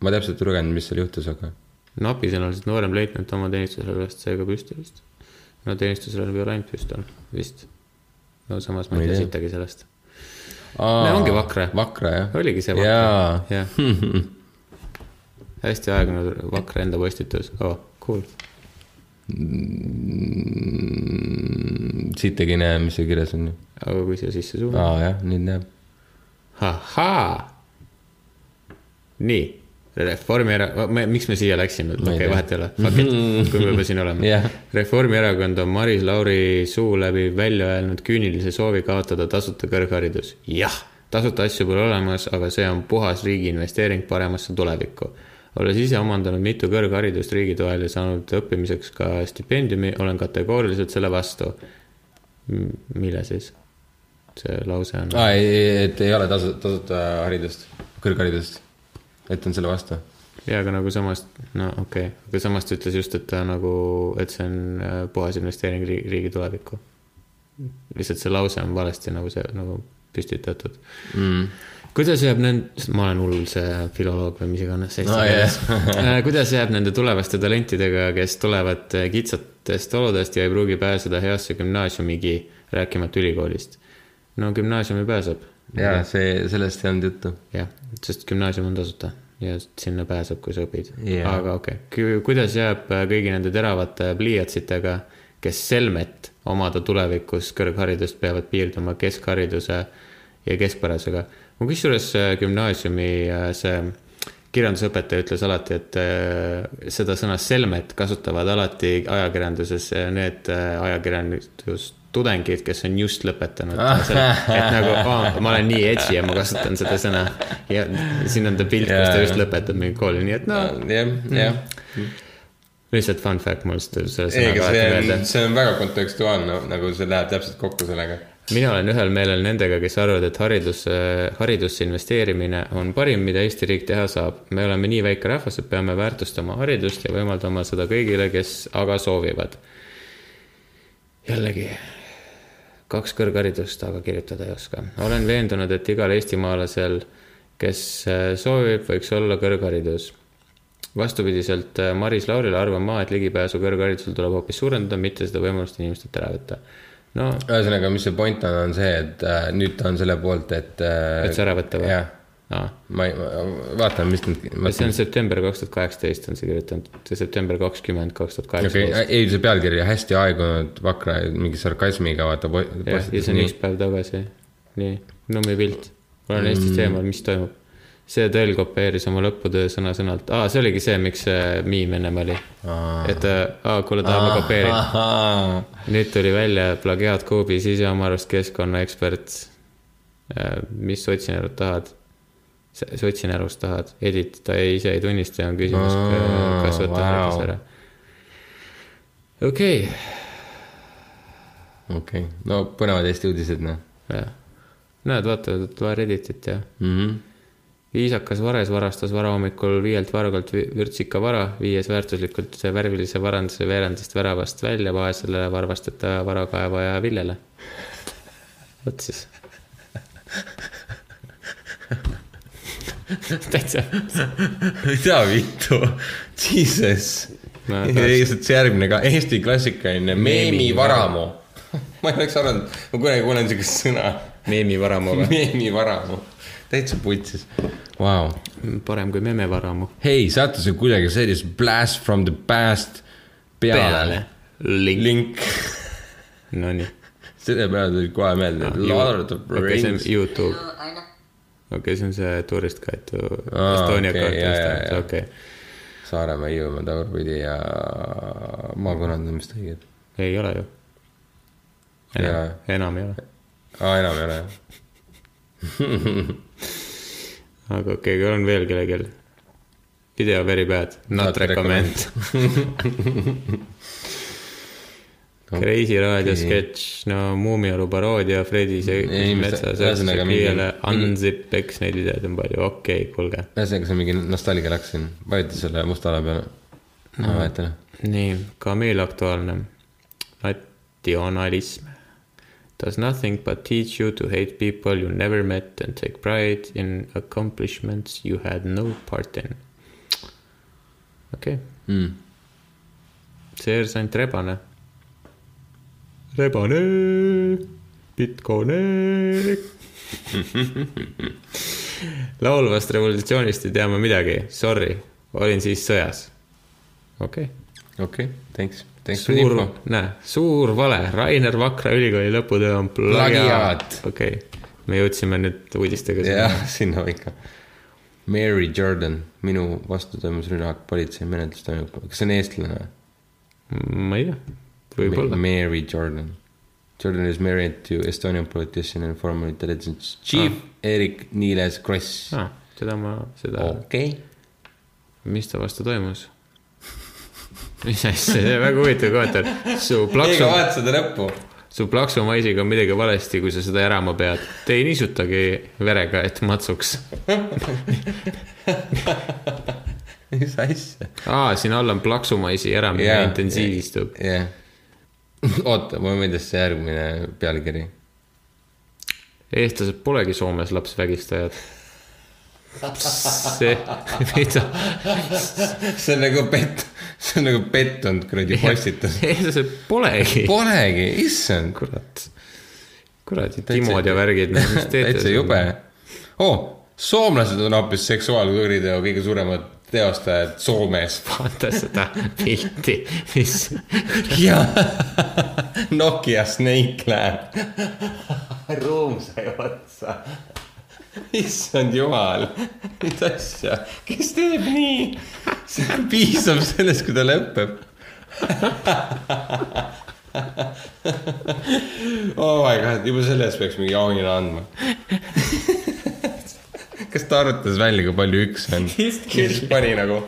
ma täpselt ei lugenud, mis seal juhtus, aga napi sõnaliselt noorem leitnant oma teenistusrelvast sai ka püstolist. No teenistusrelv ei ole ainult püstol, vist. no samas ma ei tea sittagi sellest. No ongi Vakra. Vakra jah. oligi see vakra jah. hästi aegunud Vakra enda postitus, oh, cool. siit ei näe, mis seal kirjas on. aga kui siia sisse suunata aa jah, nüüd näeb. ahaa. nii, Reformierakond, miks me siia läksime, okei, tea. vahet ei ole, fuck it, kui me juba siin oleme Jah. Reformierakond on Maris Lauri suu läbi välja öelnud küünilise soovi kaotada tasuta kõrgharidus. jah, tasuta asju pole olemas, aga see on puhas riigi investeering paremasse tulevikku. olles ise omandanud mitu kõrgharidust riigi toel ja saanud õppimiseks ka stipendiumi, olen kategooriliselt selle vastu. mille siis? see lause on. aa, ei, et ei ole tasu, tasuta haridust, kõrgharidust. Et on selle vastu. ja aga nagu samas, no okei okay., aga samas ta ütles just, et ta nagu, et see on äh, puhas investeering riigi, tulevikku. lihtsalt see lause on valesti nagu see nagu püstitatud mm.. kuidas jääb nend-, ma olen hull see filoloog või mis iganes eesti keeles no. kuidas jääb nende tulevaste talentidega, kes tulevad äh, kitsatest oludest ja ei pruugi pääseda heasse gümnaasiumigi, rääkimata ülikoolist? no gümnaasiumi pääseb. Ja see, sellest ei olnud juttu. jah, sest gümnaasium on tasuta ja sinna pääseb, kui sa õpid Jaa. aga okei okay., kuidas jääb äh, kõigi nende teravate pliiatsitega, kes selmet omada tulevikus kõrgharidust peavad piirduma keskhariduse ja keskpärasega. ma kusjuures äh, gümnaasiumi äh, see kirjandusõpetaja ütles alati, et seda sõna selmet kasutavad alati ajakirjanduses need äh, ajakirjandustudengid, kes on just lõpetanud. et nagu, ma olen nii edgy ja ma kasutan seda sõna ja siin on ta pilt, kus ta just lõpetab mingi kooli, nii et no jah, jah. lihtsalt fun fact mul seda aga see see on väga kontekstuaalne, nagu see läheb täpselt kokku sellega. mina olen ühel meelel nendega, kes arvavad, et haridus, haridusse investeerimine on parim, mida Eesti riik teha saab. me oleme nii väike rahvas, et peame väärtustama haridust ja võimaldama seda kõigile, kes aga soovivad. jällegi, kaks kõrgharidust, aga kirjutada ei oska. olen veendunud, et igal eestimaalasel, kes äh, soovib, võiks olla kõrgharidus vastupidiselt äh, Maris Laurile arvan ma, et ligipääsu kõrgharidusele tuleb hoopis suurendada, mitte seda võimalust inimestelt ära võtta. no ühesõnaga, mis see point on, on see, et äh, nüüd ta on selle poolt, et äh, et see ära võtta või? jah, aa, ma ei, vaatan, mis need, see on september kaks tuhat kaheksateist on see kirjutanud, september kakskümmend kaks tuhat kaheksateist. ei see pealkiri hästi aegunud vakra mingi sarkasmiga vaata. jah, ja see on üks päev tagasi. nii, nummipilt. olen Mm. eemal, mis toimub? see tõll kopeeris oma lõputöö sõna-sõnalt, aa, see oligi see, miks see miim ennem oli. et aa, kuule, tahame kopeerida. nüüd tuli välja plagiaat Kuubis ise oma arust keskkonnaekspert. mis sotsinärust tahad? Sotsinärust tahad, Edith, ta ei, ise ei tunnista ja on küsimus, Aa, kas võtta hääletus ära. okei okay., okei, no põnevad Eesti uudised, noh jah. näed, vaata, loe Redditit ja mm -hmm. viisakas vares varastas varahommikul viielt vargalt vi- vürtsika vara, viies väärtuslikult värvilise varanduse veerandist väravast välja vaesele varvasteta varakaevaja Villele. vot siis. täitsa. mida vittu, jesus. Tahaks- lihtsalt see järgmine ka, Eesti klassikaline meemivaramu. ma ei oleks arvanud, ma kunagi kuulen siukest sõna, meemivaramu või? meemivaramu, täitsa putsis, vau. parem kui memevaramu. hei, sattusin kuidagi sellist blast from the past peale. link. link, Nonii. selle peale tuli kohe meelde, Lord of the Rings. Youtube. Okei okay,, see on see Tourist Guide to Aa, Estonia kaart, jaa. okei. Saaremaa, Hiiumaa, tagurpidi ja maakonnad on vist õiged. ei ole ju. Enam, enam ei ole. aa, enam ei ole jah. aga okei okay,, on veel kellelgi. video very bad, not Not recommend. Kreisi raadio sketš, no Muumialu paroodia, Fredi see metsas, kiiele, unzip, eks neid videoid on palju, okei okay,, kuulge. ühesõnaga, see on mingi nostalgia läks siin, vajuta selle musta ala peale. ma vajutan. nii, meil aktuaalne. natsionalism. Does nothing but teach you to hate people you never met and take pride in accomplishments you had no part in. okei okay., Mm. seersant Rebane. Rebane, Bitcoin. laulvast revolutsioonist ei tea ma midagi, sorry. olin siis sõjas. okei okay., okei, thanks, thanks for the suur info., näe, suur vale, Rainer Vakra ülikooli lõputöö on plagiaat okei okay., me jõudsime nüüd uudistega jah, sinna ikka. Mary Jordan, minu vastu toimus rünnak, politsei menetlus toimub, kas see on eestlane või? ma ei tea, võib-olla. Mary Jordan. Jordan is married to Estonian politician and former intelligence chief ah. Erik Niiles Kross. Ah, seda ma, seda okei, mis ta vastu toimus? mis asja, see on väga huvitav kommentaar. su plaksu, vaata seda lõppu. su plaksumaisiga on midagi valesti, kui sa seda ärama pead. Te ei niisutagi verega, et matsuks. mis asja? aa, siin all on plaksumaisi äramine yeah, intensiivistub yeah.. oota, võin teha see järgmine pealkiri. eestlased polegi Soomes lapsvägistajad. see, mida, see on nagu pett, see on nagu pettunud kuradi postitus. eestlased polegi. Polegi, issand. kurat, kuradi Timod ja värgid, mis teete täitsa jube. oo, soomlased on hoopis seksuaalkuriteo kõige suuremad teostajad Soomes. vaata seda pilti, mis, jaa, Nokia Snake läheb. ruum sai otsa. issand jumal, mis asja, kes teeb nii? piisab sellest, kui ta lõpeb. oh my god, juba selle eest peaks mingi auhinna andma. Kas ta arvutas välja, kui palju üks on? siis pani nagu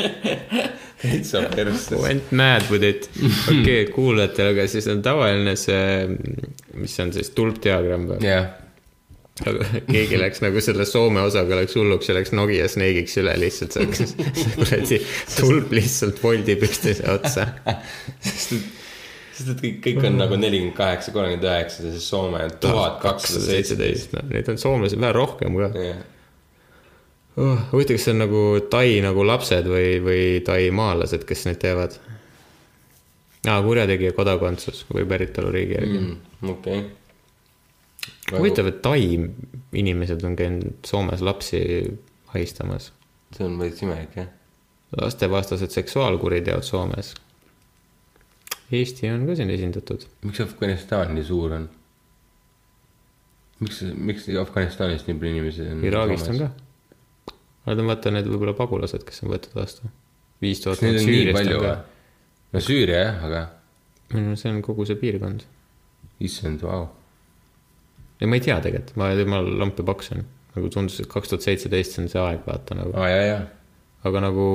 täitsa persse. went mad with it. okei okay,, kuulajatele, aga siis on tavaline see, mis on siis tulpdiagramm või? jah, aga keegi läks nagu selle Soome osaga läks hulluks ja läks Nokia Snake'iks üle lihtsalt, see see kuradi tulp lihtsalt voldib üksteise otsa. sest et, sest et kõik, kõik on nagu nelikümmend kaheksa, kolmkümmend üheksa, siis Soome on tuhat kakssada seitseteist. no neid on soomlasi vähe rohkem ka jah, oh,. huvitav, kas see on nagu Tai nagu lapsed või, või Tai maalased, kes neid teevad? aa, kurjategija kodakondsus või päritoluriigi järgi mm.. okei. huvitav, et Tai inimesed on käinud Soomes lapsi ahistamas. see on veits imelik jah. lastevastased seksuaalkuriteod Soomes. Eesti on ka siin esindatud. miks Afganistan nii suur on? miks, miks Afganistanist nii palju inimesi on? Iraagist on ka. Nad on vaata need võib-olla pagulased, kes on võetud vastu. viis tuhat. Neid on nii palju või? no Süüria jah, aga no see on kogu see piirkond. issand, vau. ei, ma ei tea tegelikult, ma, ma lampi paksun. nagu tundus, et kaks tuhat seitseteist on see aeg, vaata nagu. aa, ja, ja. aga nagu,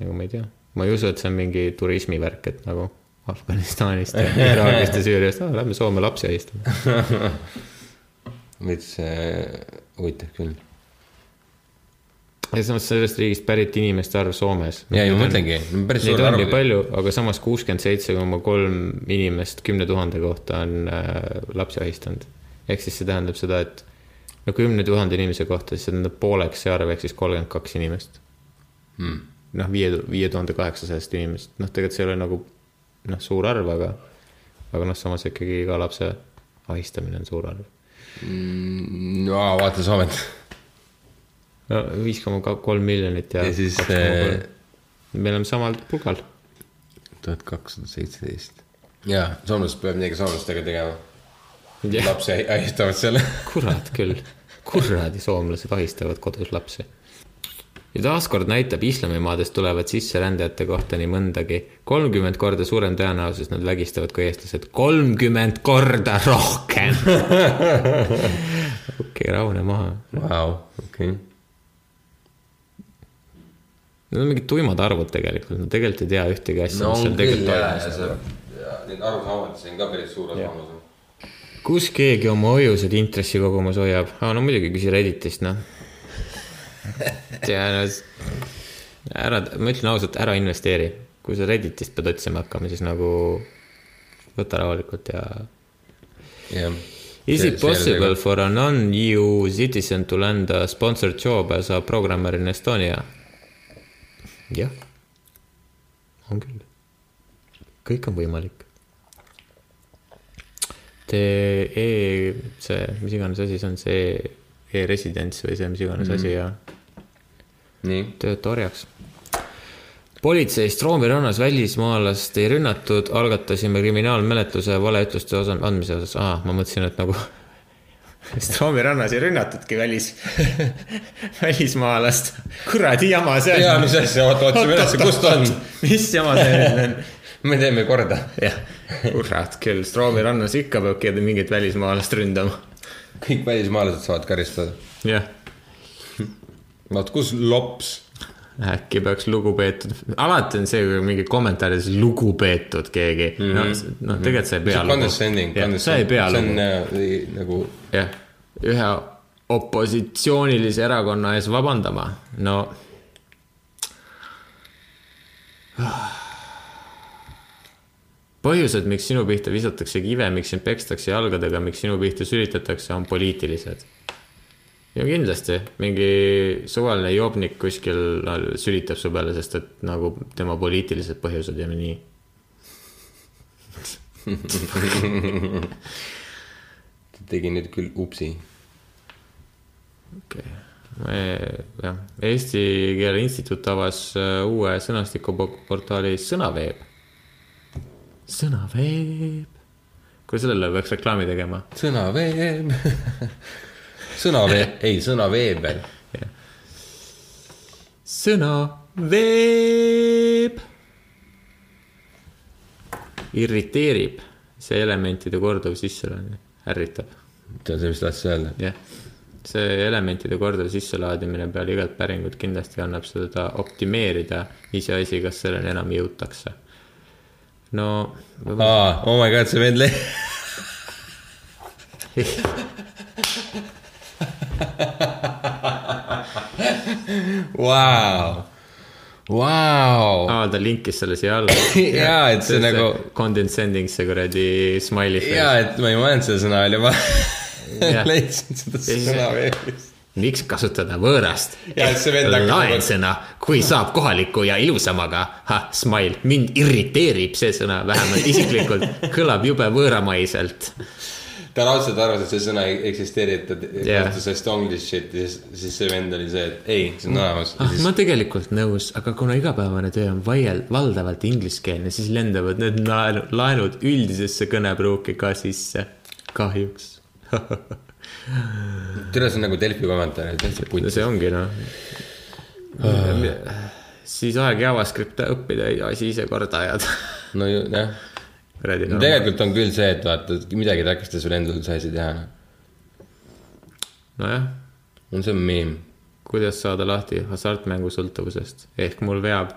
nagu ma ei tea, ma ei usu, et see on mingi turismivärk, et nagu Afganistanist ja Iraagist ja Süüriast ah,, lähme Soome lapsi ahistama. veits äh, huvitav küll. ja samas sellest riigist pärit inimeste arv Soomes. ja, ja ma mõtlengi, päris suur arv. palju, aga samas kuuskümmend seitse koma kolm inimest kümne tuhande kohta on äh, lapsi ahistanud. ehk siis see tähendab seda, et no kümne tuhande inimese kohta, siis see tähendab pooleks see arv ehk siis kolmkümmend kaks inimest Hmm. noh, viie, viie tuhande kaheksasajast inimesest, noh, tegelikult see ei ole nagu noh, suur arv, aga, aga noh, samas ikkagi iga lapse ahistamine on suur arv. no vaata Soomet. no viis koma kolm miljonit ja, ja siis kolm. me oleme samal pulgal. tuhat kakssada seitseteist. jaa, soomlased peavad midagi soomlastega tegema. Jah. lapsi ahistavad seal. kurat küll, kuradi soomlased ahistavad kodus lapsi. Ja taaskord näitab islamimaadest tulevad sisserändajate kohta nii mõndagi. kolmkümmend korda suurem tõenäosus nad vägistavad kui eestlased, kolmkümmend korda rohkem. okei, rahune maha. Vau, okei. Need on mingid tuimad arvud tegelikult, nad tegelikult ei tea ühtegi asja, no mis seal tegelikult need arusaamad, see on ka päris suur arvamus. kus keegi oma hoiused intressikogumas hoiab ah,? no muidugi küsi Redditist, noh. tea, no s- ära, ma ütlen ausalt, ära investeeri. kui sa Redditist pead otsima hakkama, siis nagu võta rahulikult ja. jah. Is it possible for a non-EU citizen to land a sponsored job as a programmer in Estonia? jah, on küll. kõik on võimalik. Te e, see, mis iganes asi see on, see e-residents või see, mis iganes mm -hmm. asi ja tööta orjaks. politseist Roomi rannas välismaalast ei rünnatud, algatasime kriminaalmenetluse valeütluste osa andmise osas, aa, ma mõtlesin, et nagu sest Roomi rannas ei rünnatudki välis, välismaalast, kuradi jama see on. Jaa, mis asja? Oota, otsime üles, kus ta on? mis jama see nüüd on? me teeme korda. jah, kurat küll, Stroomi rannas ikka peab keegi mingit välismaalast ründama. kõik välismaalased saavad karistada. jah, vaat kus lops. äkki peaks lugupeetud, alati on see, kui mingi kommentaarides lugupeetud keegi mm, -hmm. noh, noh, tegelikult sa ei pea. Condescending, pea see on äh, nagu jah, ühe opositsioonilise erakonna ees vabandama, no. põhjused, miks sinu pihta visatakse kive, miks sind pekstakse jalgadega, miks sinu pihta sülitatakse, on poliitilised. Ja kindlasti mingi suvaline jobnik kuskil no, sülitab su peale, sest et nagu tema poliitilised põhjused ja nii. tegi nüüd küll upsi. okei okay., jah, Eesti Keele Instituut avas äh, uue sõnastikuportaali Sõnaveeb. sõnaveeb. kuule, sellele peaks reklaami tegema. sõnaveeb. sõnaveeb, ei sõnaveebel. sõnaveeb. irriteerib see elementide korduv sisseloomine, ärritab, tead sa, mis tahtsid öelda? jah. see elementide korduv sisselaadimine peale igat päringut kindlasti annab seda optimeerida, iseasi, kas selleni enam jõutakse. no aa, oh my god, see vend le-. Vau, vau. aa, ta linkis selle siia alla. Jaa, et see nagu-. Condescending see kuradi smiley face. jaa, et ma ei mõelnud selle sõna välja, ma leidsin seda sõna veebis. miks kasutada võõrast see laensõna, kui saab kohaliku ja ilusamaga, smile, mind irriteerib see sõna vähemalt isiklikult, kõlab jube võõramaiselt. Ta raudselt arvas, et see sõna ei eksisteeri, et ta kasutas hästi english shit ja siis, siis see vend oli see, et ei, see on olemas. ah, ma tegelikult nõus, aga kuna igapäevane töö on vaiel-, valdavalt ingliskeelne, siis lendavad need laenu, laenud üldisesse kõnepruuki ka sisse. kahjuks. tere, see on nagu Delfi kommentaar, täitsa no punt. see ongi noh. siis aeg JavaScripti õppida ja asi ise korda ajada. no jah, noh. tegelikult on küll see, et vaata, midagi takistas sul endal ei saa teha. nojah, on see meem. kuidas saada lahti hasartmängu sõltuvusest, ehk mul veab.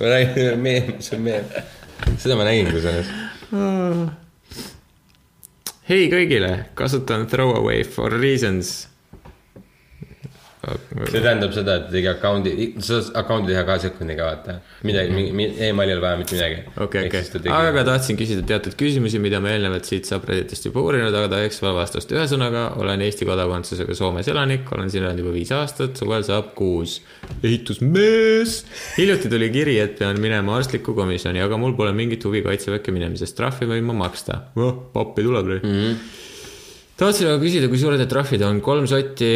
ma räägin, meem, see on meem. seda ma nägin kusjuures. hei kõigile, kasutan throwaway for reasons. See tähendab seda, et tegi account'i, sa saad account'i teha kahe sekundiga, vaata. midagi, emaili ei ole vaja mitte midagi. okei, okei, aga tahtsin küsida teatud küsimusi, mida ma eelnevalt siit subredditist juba uurinud, aga tahaks veel vastust. ühesõnaga, olen Eesti kodakondsusega Soomes elanik, olen siin elanud juba viis aastat, suvel saab kuus. ehitusmees. hiljuti tuli kiri, et pean minema arstlikku komisjoni, aga mul pole mingit huvi kaitseväkke minemisest, trahvi võin ma maksta. pappi tuleb mm. -hmm. Tahtsin aga küsida, kui suured need trahvid on, kolm sotti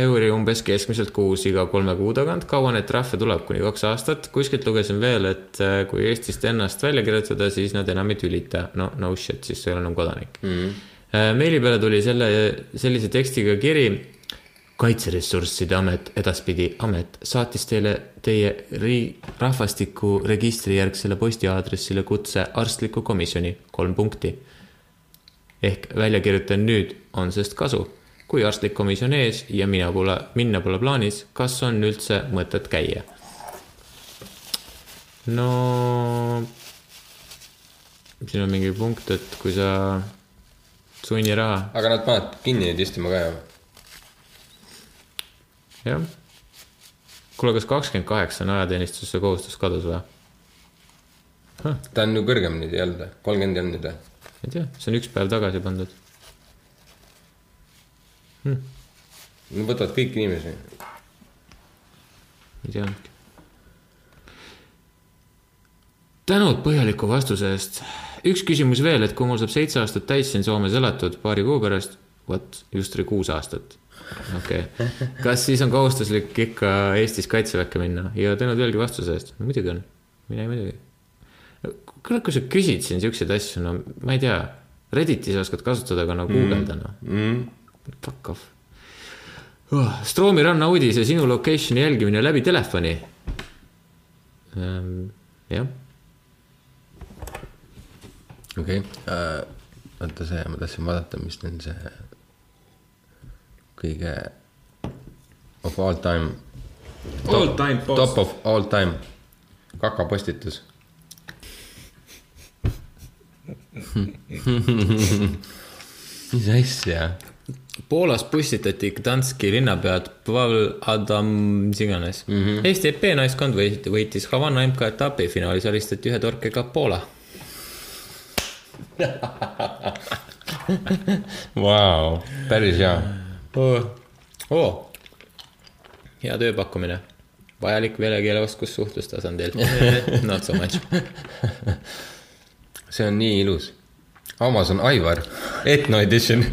euri umbes keskmiselt kuus iga kolme kuu tagant, kaua neid trahve tuleb, kuni kaks aastat, kuskilt lugesin veel, et äh, kui Eestist ennast välja kirjutada, siis nad enam ei tülita, no no shit, siis sa ei ole enam kodanik. Mm. -hmm. meili peale tuli selle, sellise tekstiga kiri. kaitseressursside amet, edaspidi amet, saatis teile teie ri-, rahvastikuregistri järgsele postiaadressile kutse arstlikku komisjoni, kolm punkti ehk välja kirjutan nüüd, on sest kasu. kui arstlik komisjon ees ja mina pole, minna pole plaanis, kas on üldse mõtet käia? no siin on mingi punkt, et kui sa sunniraha, aga nad panevad kinni neid istima ka ju. jah. kuule, kas kakskümmend kaheksa on ajateenistuse kohustus kadus või? ta on ju kõrgem nüüd ei olnud või? kolmkümmend ei olnud nüüd või? Ei tea, see on üks päev tagasi pandud. Nad võtavad kõiki inimesi. ei teadnudki. tänud põhjaliku vastuse eest üks küsimus veel, et kui mul saab seitse aastat täis siin Soomes elatud paari kuu pärast, vot just oli kuus aastat. okei okay., kas siis on kohustuslik ikka Eestis kaitseväkke minna ja tänud veelgi vastuse eest, no muidugi on, mine muidugi. kuule, kui sa küsid siin siukseid asju, no ma ei tea, Redditis oskad kasutada, aga no guugelda noh mm.. Fuck off oh,. Stroomi ranna uudis ja sinu location'i jälgimine läbi telefoni ähm,. jah okei okay. uh,, oota see, ma tahtsin vaadata, mis neil see kõige of all time. All time boss. Top of all time, kakapostitus. mis asja? Poolas püstitati Gdanski linnapead Pavel Adam, mis iganes mm. -hmm. Eesti EP naiskond võit- võitis Havana MK-etapi, finaalis alistati ühe torkega Poola. Vau, päris hea. oo oh., hea tööpakkumine, vajalik velekeeleoskus suhtlustasandil, not so much. See on nii ilus. Amazon Aivar, Etno edition.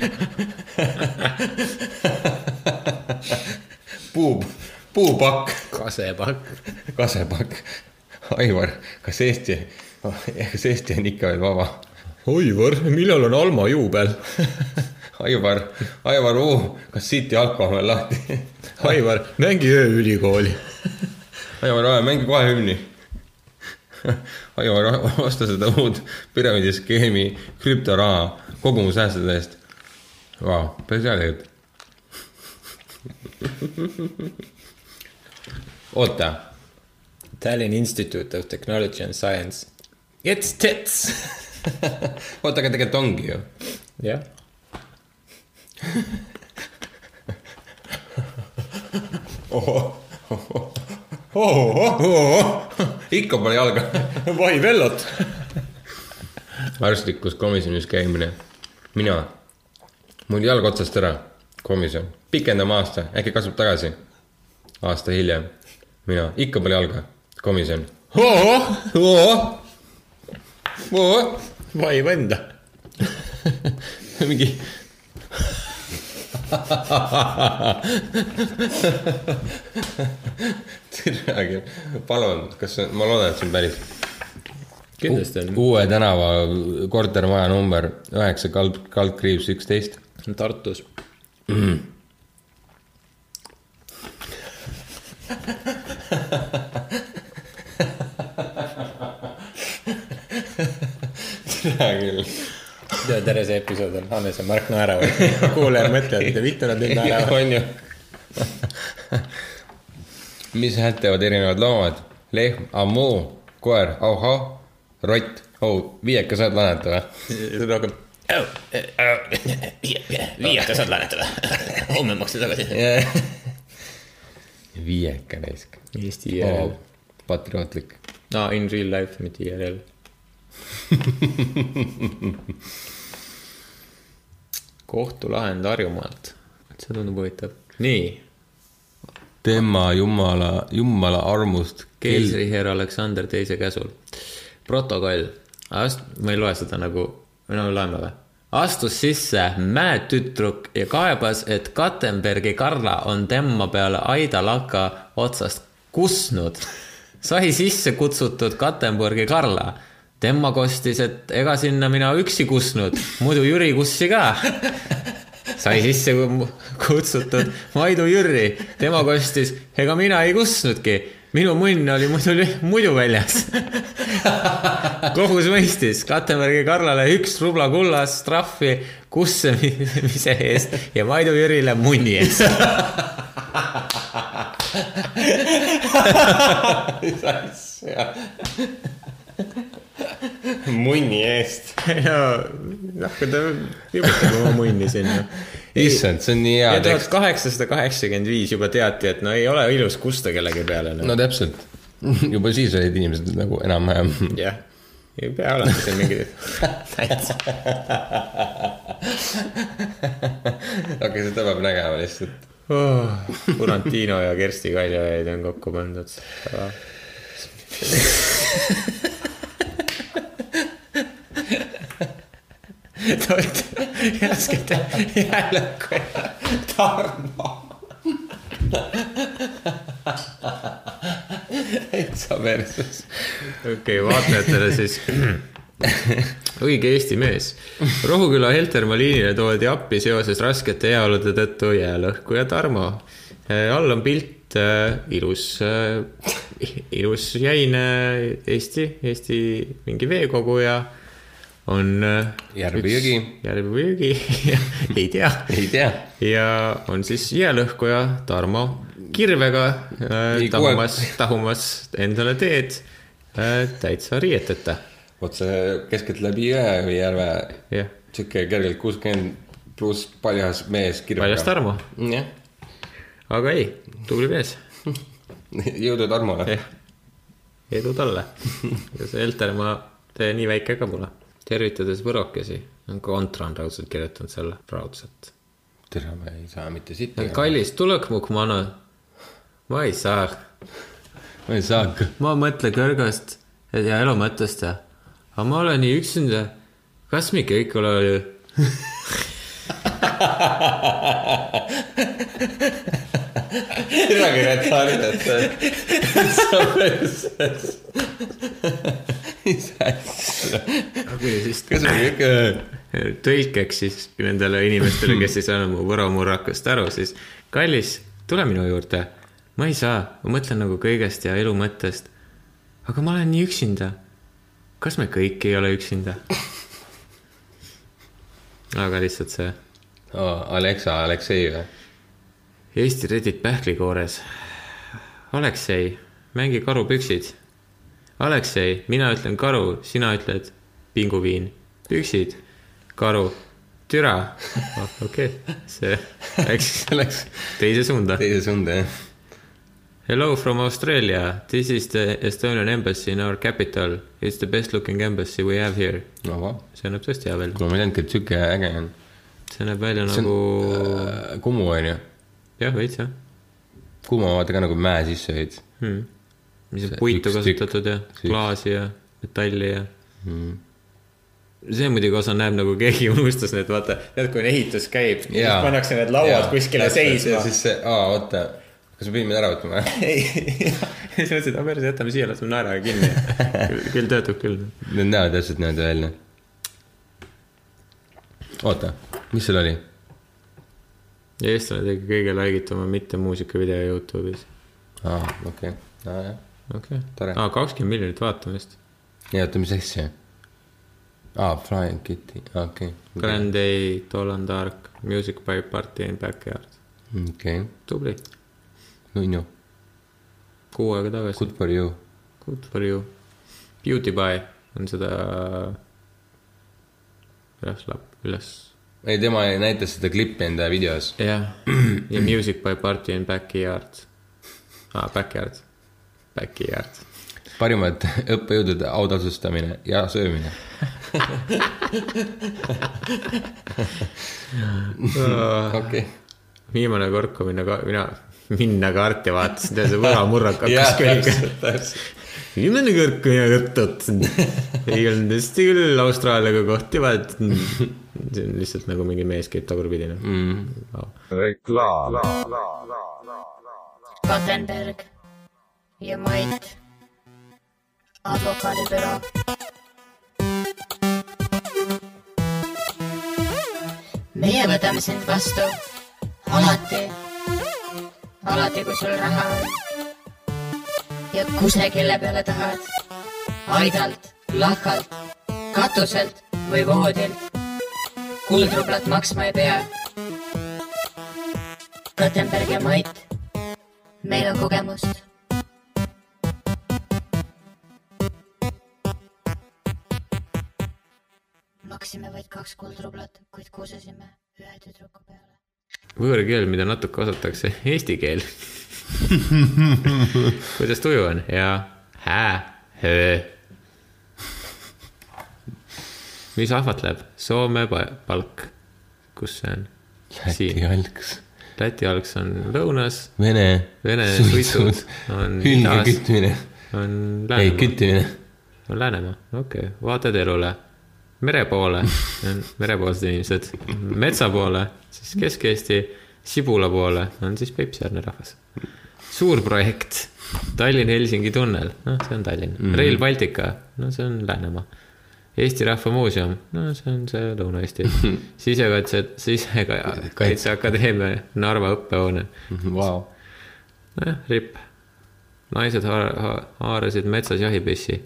puu, puupakk, kasepakk. kasepakk. Aivar, kas Eesti, kas Eesti on ikka veel vaba? Aivar, millal on Alma juubel? Aivar, Aivar U, kas City Alko on lahti? Aivar, mängi ööülikooli. Aivar, mängi kohe hümni. Aivar, osta seda uut püramiidiskeemi krüptoraha kogumsäästude eest. Vau, päris hea tegelikult. oota, Tallinn Institute of Technology and Science. It's tits. oota, aga tegelikult ongi ju. jah. Ikka pole jalga. vai vellot. arstlikus komisjonis käimine. mina, mul jalg otsast ära, komisjon, pikendame aasta, äkki kasvab tagasi. aasta hiljem, mina, ikka pole jalga, komisjon. vai venda. mingi. tere palun, kas ma loodan, et see on päris. kindlasti on. uue tänava kortermaja number üheksa kald, kaldkriips üksteist. Tartus. hea küll. tere, see episood on Hannes ja Mark naeravad. kuulajad mõtlevad, mida vittu nad nüüd naeravad. on ju. mis häält teevad erinevad loomad? lehm, ammu, koer, auhah, rott, oh, viiekas saad laenata või? rohkem. viieka saad laenutada. homme maksta tagasi. viieka raisk Eesti IRL patriootlik. no in real life, mitte IRL. Kohtulahend Harjumaalt. see tundub huvitav. nii, tema jumala, jumala armust. keisriheer Aleksander teise käsul. protokoll, ma ei loe seda nagu, või no loeme või? astus sisse mäetütruk ja kaebas, et Kattenbergi Karla on tema peale Aida laka otsast kusnud. sai sisse kutsutud Kattenbergi Karla. Tema kostis, et ega sinna mina üksi kusnud, muidu Jüri kussi ka. Sai sisse kutsutud Maidu Jürri, tema kostis, ega mina ei kusnudki, minu munn oli muidu, muidu väljas. kohus mõistis Kattenbergi Karlale üks rubla kullast trahvi kussemise eest ja Maidu Jürile munni eest. munni eest. noh, kui ta vibutab oma munni sinna. issand, see on nii hea ja tuhat tekst. kaheksasada kaheksakümmend viis juba teati, et no ei ole ilus kusta kellegi peale no.. no täpselt, juba siis olid inimesed nagu enam-vähem. jah, ei pea olema siin mingi täitsa. okei, seda peab nägema lihtsalt. oh,. Burantino ja Kersti Kaljulaid on kokku pandud. Toit järsket jäälõkku Tarmo. täitsa perses. okei okay,, vaatajatele siis. õige Eesti mees. Rohuküla Heltermaa liinile toodi appi seoses raskete heaolude tõttu jäälõhku ja Tarmo. all on pilt äh, ilus äh,, ilus jäine Eesti, Eesti mingi veekogu ja on. Järv või jõgi? järv või jõgi, ei tea ei tea. ja on siis jäälõhkuja Tarmo kirvega äh, tahumas tahumas endale teed äh, täitsa riieteta. otse keskeltläbi jõe või järve. jah, sihuke kergelt kuuskümmend pluss paljas mees kirjaga. paljas Tarmo, jah, aga ei, tubli mees, jõudu Tarmole. edu talle. ja see Heltermaa tee nii väike ka pole. Tervitades võrokesi, on kontra on raudselt kirjutanud selle raudselt. tere, ma ei saa mitte sitta. kallis, tulek mu manu. ma ei saa, ma ei saa ma mõtlen kõrgest ja elu mõttest ja, aga ma olen nii üksinda. kas me kõik oleme midagi retardset. mis asja. kas me kõik. tõlkeks siis nendele inimestele, kes ei saanud mu võro murrakust aru, siis kallis, tule minu juurde. ma ei saa, ma mõtlen nagu kõigest ja elu mõttest. aga ma olen nii üksinda. kas me kõik ei ole üksinda? aga lihtsalt see Alexa, Aleksei või? Eesti Reddit pähklikoores. Aleksei, mängi karupüksid. Aleksei, mina ütlen karu, sina ütled pinguviin. püksid, karu, türa oh,. okei okay., see läks Läks teise suunda. teise suunda jah. Hello from Australia, this is the Estonian embassy in our capital. It's the best looking embassy we have here. no vau, see näeb tõesti hea välja. kuule ma ei teadnudki, et sihuke äge on. see näeb välja see nagu, on Kumu on ju. jah, veits jah Kumu on vaata ka nagu mäe sisse hoid. hmm.. mis on puitu kasutatud ja klaasi ja metalli ja hmm.. see muidugi osa näeb nagu keegi unustas need, vaata, tead, kui ehitus käib, siis pannakse need lauad kuskile seisma ja. siis see, aa, oota, kas me pidime ära võtma ei, siis mõtlesin, et aga päris jätame siia, laseme naeraga kinni. küll töötab küll. Need näevad täpselt niimoodi välja. oota, mis seal oli? Eestlane tegi kõige laigituma mitte muusikavideo Youtube'is. aa, okei, nojah. okei Tore. okay., aa kakskümmend miljonit vaatamist. ja oota, mis asja? aa, Flying Kitty, okei. Grand Day, Dolan Dark, Music by Party in Backyard. okei, tubli, nunnu, kuu aega tagasi. good for you. Good for you. Beauty by on seda üles, üles ei, tema näitas seda klippi enda videos. jah, ja Music by Party in Backyard ah,. Backyard, Backyard. parimad õppejõudude autasustamine ja söömine. okei. viimane kord, kui minna, mina, minna kaarti vaatasin, tead see võramurrak hakkas külge. viimane kord, kui mina õpetasin, ei olnud hästi küll Austraaliaga kohti vaadata. See on lihtsalt nagu mingi mees käib tagurpidi noh mm.. Kattenberg ja Mait advokaadibüroo. meie võtame sind vastu alati, alati, kui sul raha on. ja kusagile peale tahad, aidalt, lahkalt, katuselt või voodilt. Kuldrublat maksma ei pea Kattenberg ja Mait, meil on kogemust. maksime vaid kaks kuldrublat, kuid kusesime ühe tüdruku peale. võõrkeel, mida natuke osatakse, eesti keel. kuidas tuju on ja hää, höö. Mis ahvatleb? Soome pa- palk. kus see on? Läti jalgs. Läti algs on lõunas, Vene. Vene suitsud on idas. kütmine. on ei, Läänemaa. küttimine. on Läänemaa, okei okay., vaated elule. mere poole, merepoolsed inimesed, metsa poole, siis Kesk-Eesti, Sibula poole on siis Peipsiäärne rahvas. suur projekt, Tallinn-Helsingi tunnel, noh, see on Tallinn mm, -hmm. Rail Baltica, no see on Läänemaa. Eesti Rahva Muuseum, no see on see Lõuna-Eesti, sisekaitse, Sisekaitseakadeemia Narva õppehoone, Vau. nojah, ripp. naised haar-, ha- haarasid metsas jahipissi.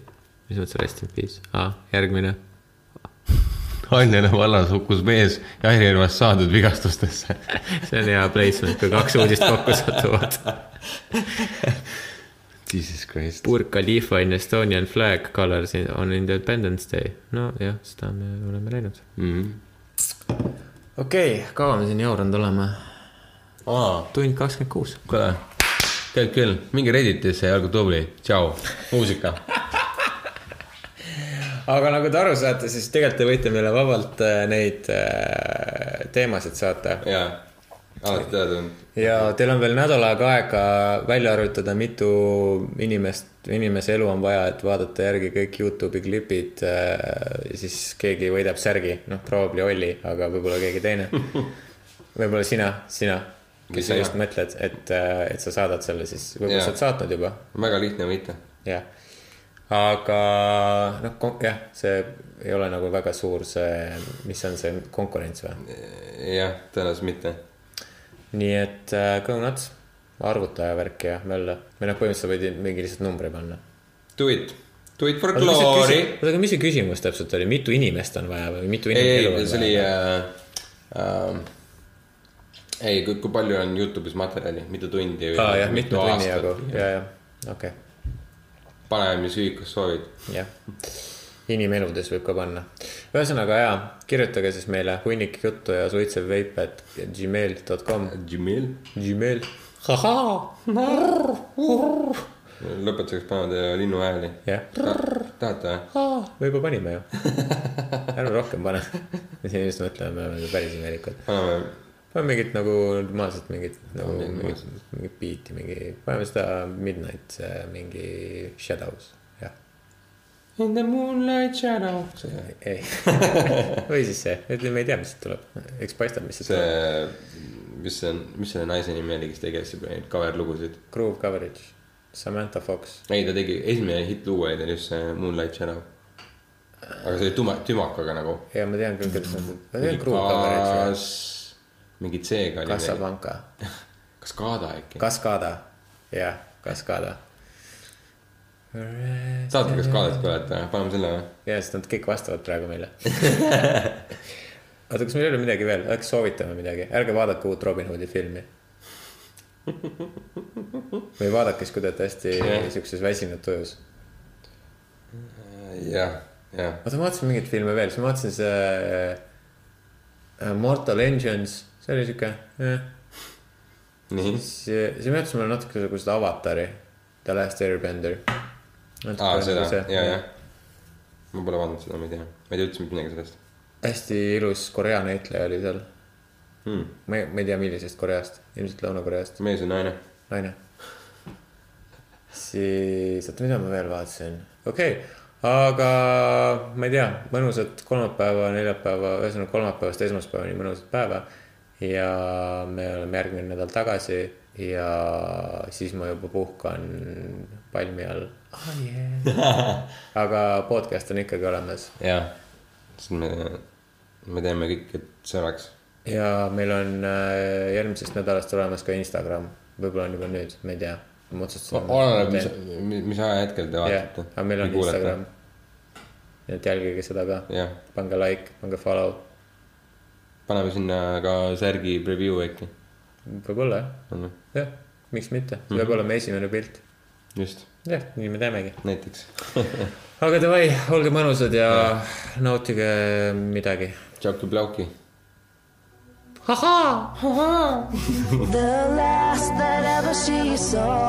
mis mõttes rest in peace ah,, järgmine. Anjala vallas hukkus mees jahirelvast saadud vigastustesse. see on hea placement, kui kaks uudist kokku satuvad. Jesus Christ. Burj Khalifa in Estonian flag colors on Independence Day. nojah, seda me oleme näinud. Mhm. okei okay,, kaua me siin jauranud oleme? tund kakskümmend kuus. kuule, käib küll, minge Redditisse ja olge tubli, tšau, muusika. aga nagu te aru saate, siis tegelikult te võite meile vabalt äh, neid äh, teemasid saata. jaa, alati teada-tuntud. ja teil on veel nädal aega aega välja arvutada, mitu inimest, inimese elu on vaja, et vaadata järgi kõik Youtube'i klipid. siis keegi võidab särgi, noh, probably Olli, aga võib-olla keegi teine. võib-olla sina, sina, Mis kes sa sina? just mõtled, et, et sa saadad selle siis, võib-olla sa oled saatnud juba, väga lihtne võita. jah. aga noh, jah, see ei ole nagu väga suur see, mis on see konkurents või? jah, tõenäoliselt mitte. Nii et äh, nuts, arvutaja värk ja mölla. või noh, põhimõtteliselt sa võid mingi lihtsalt numbri panna. Do it, do it for oota, glory. aga mis see küsimus täpselt oli, mitu inimest on vaja või mitu ei, inimest elu on see oli vaja? äh,. Äh, ei, kui, kui palju on Youtube'is materjali, mitu tundi või aa jah, mitme tunni jagu, ja, ja, okei paneme, mis ühikus soovid. okay., jah. Inimeludes võib ka panna. ühesõnaga jaa, kirjutage siis meile hunnik juttu ja suitsev veip, et gmail.com, Gmail. Gmail. lõpetuseks paneme linnuhääli. jah, tahate või? me juba panime ju. ärme rohkem pane. me siin just mõtleme, me oleme päris imelikud. paneme, paneme mingit nagu normaalset mingit nagu mingit mingit, beat'i, mingi, paneme seda Midnight, mingi Shadows. In the moonlight shadow. ei, või siis see, ütleme, ei tea, mis siit tuleb, eks paistab, mis siit tuleb. see, mis see on, mis selle naise nimi oli, kes tegeles juba neid cover lugusid? Groove Coverage, Samantha Fox. ei, ta tegi, esimene hittlugu oli tal just see Moonlight Shadow. aga see oli tuma, tümakaga nagu. ja ma tean küll, kuidas on, ma tean Groove Coverage, kas, mingi C-ga oli. Casablanca, Kaskada äkki. Cascada, jah, Cascada. Saate Kaskadat kuulata, paneme selle või? ja, sest nad kõik vastavad praegu meile. oota, kas meil ei ole midagi veel, äkki soovitame midagi, ärge vaadake uut Robin Hoodi filmi. või vaadake siis, kui te olete hästi siukses väsinud tujus. jah, jah. oota, ma vaatasin mingeid filme veel, siis ma vaatasin see äh, Mortal Engines, see oli siuke, jah. nii. see, see meenutas mulle natuke seda Avatari, The Last Airbender. aa, seda, ja, jah. ma pole vaadanud seda, ma ei tea, ma ei tea üldse midagi sellest hästi ilus Korea näitleja oli seal. hmm.. ma ei, ma ei tea, millisest Koreast, ilmselt Lõuna-Koreast, mees või naine? naine. siis, oota, mida ma veel vaatasin, okei okay., aga ma ei tea, mõnusat kolmapäeva, neljapäeva, ühesõnaga kolmapäevast esmaspäevani mõnusat päeva. ja me oleme järgmine nädal tagasi ja siis ma juba puhkan palmi all oh,. Yeah. aga podcast on ikkagi olemas jah, sest me, me teeme kõik, et see oleks. ja meil on äh, järgmisest nädalast olemas ka Instagram, võib-olla on juba nüüd, ma ei tea. ma otsustasin. oleneb, mis, mis ajahetkel te vaatate. aga meil on Instagram. nii et jälgige seda ka, jah, pange like, pange follow, paneme sinna ka särgi preview äkki. võib-olla jah, jah, miks mitte, see peab olema esimene pilt. just, jah, nii me teemegi. näiteks. aga davai, olge mõnusad ja nautige midagi. tšauki-plauki. The last that ever she saw.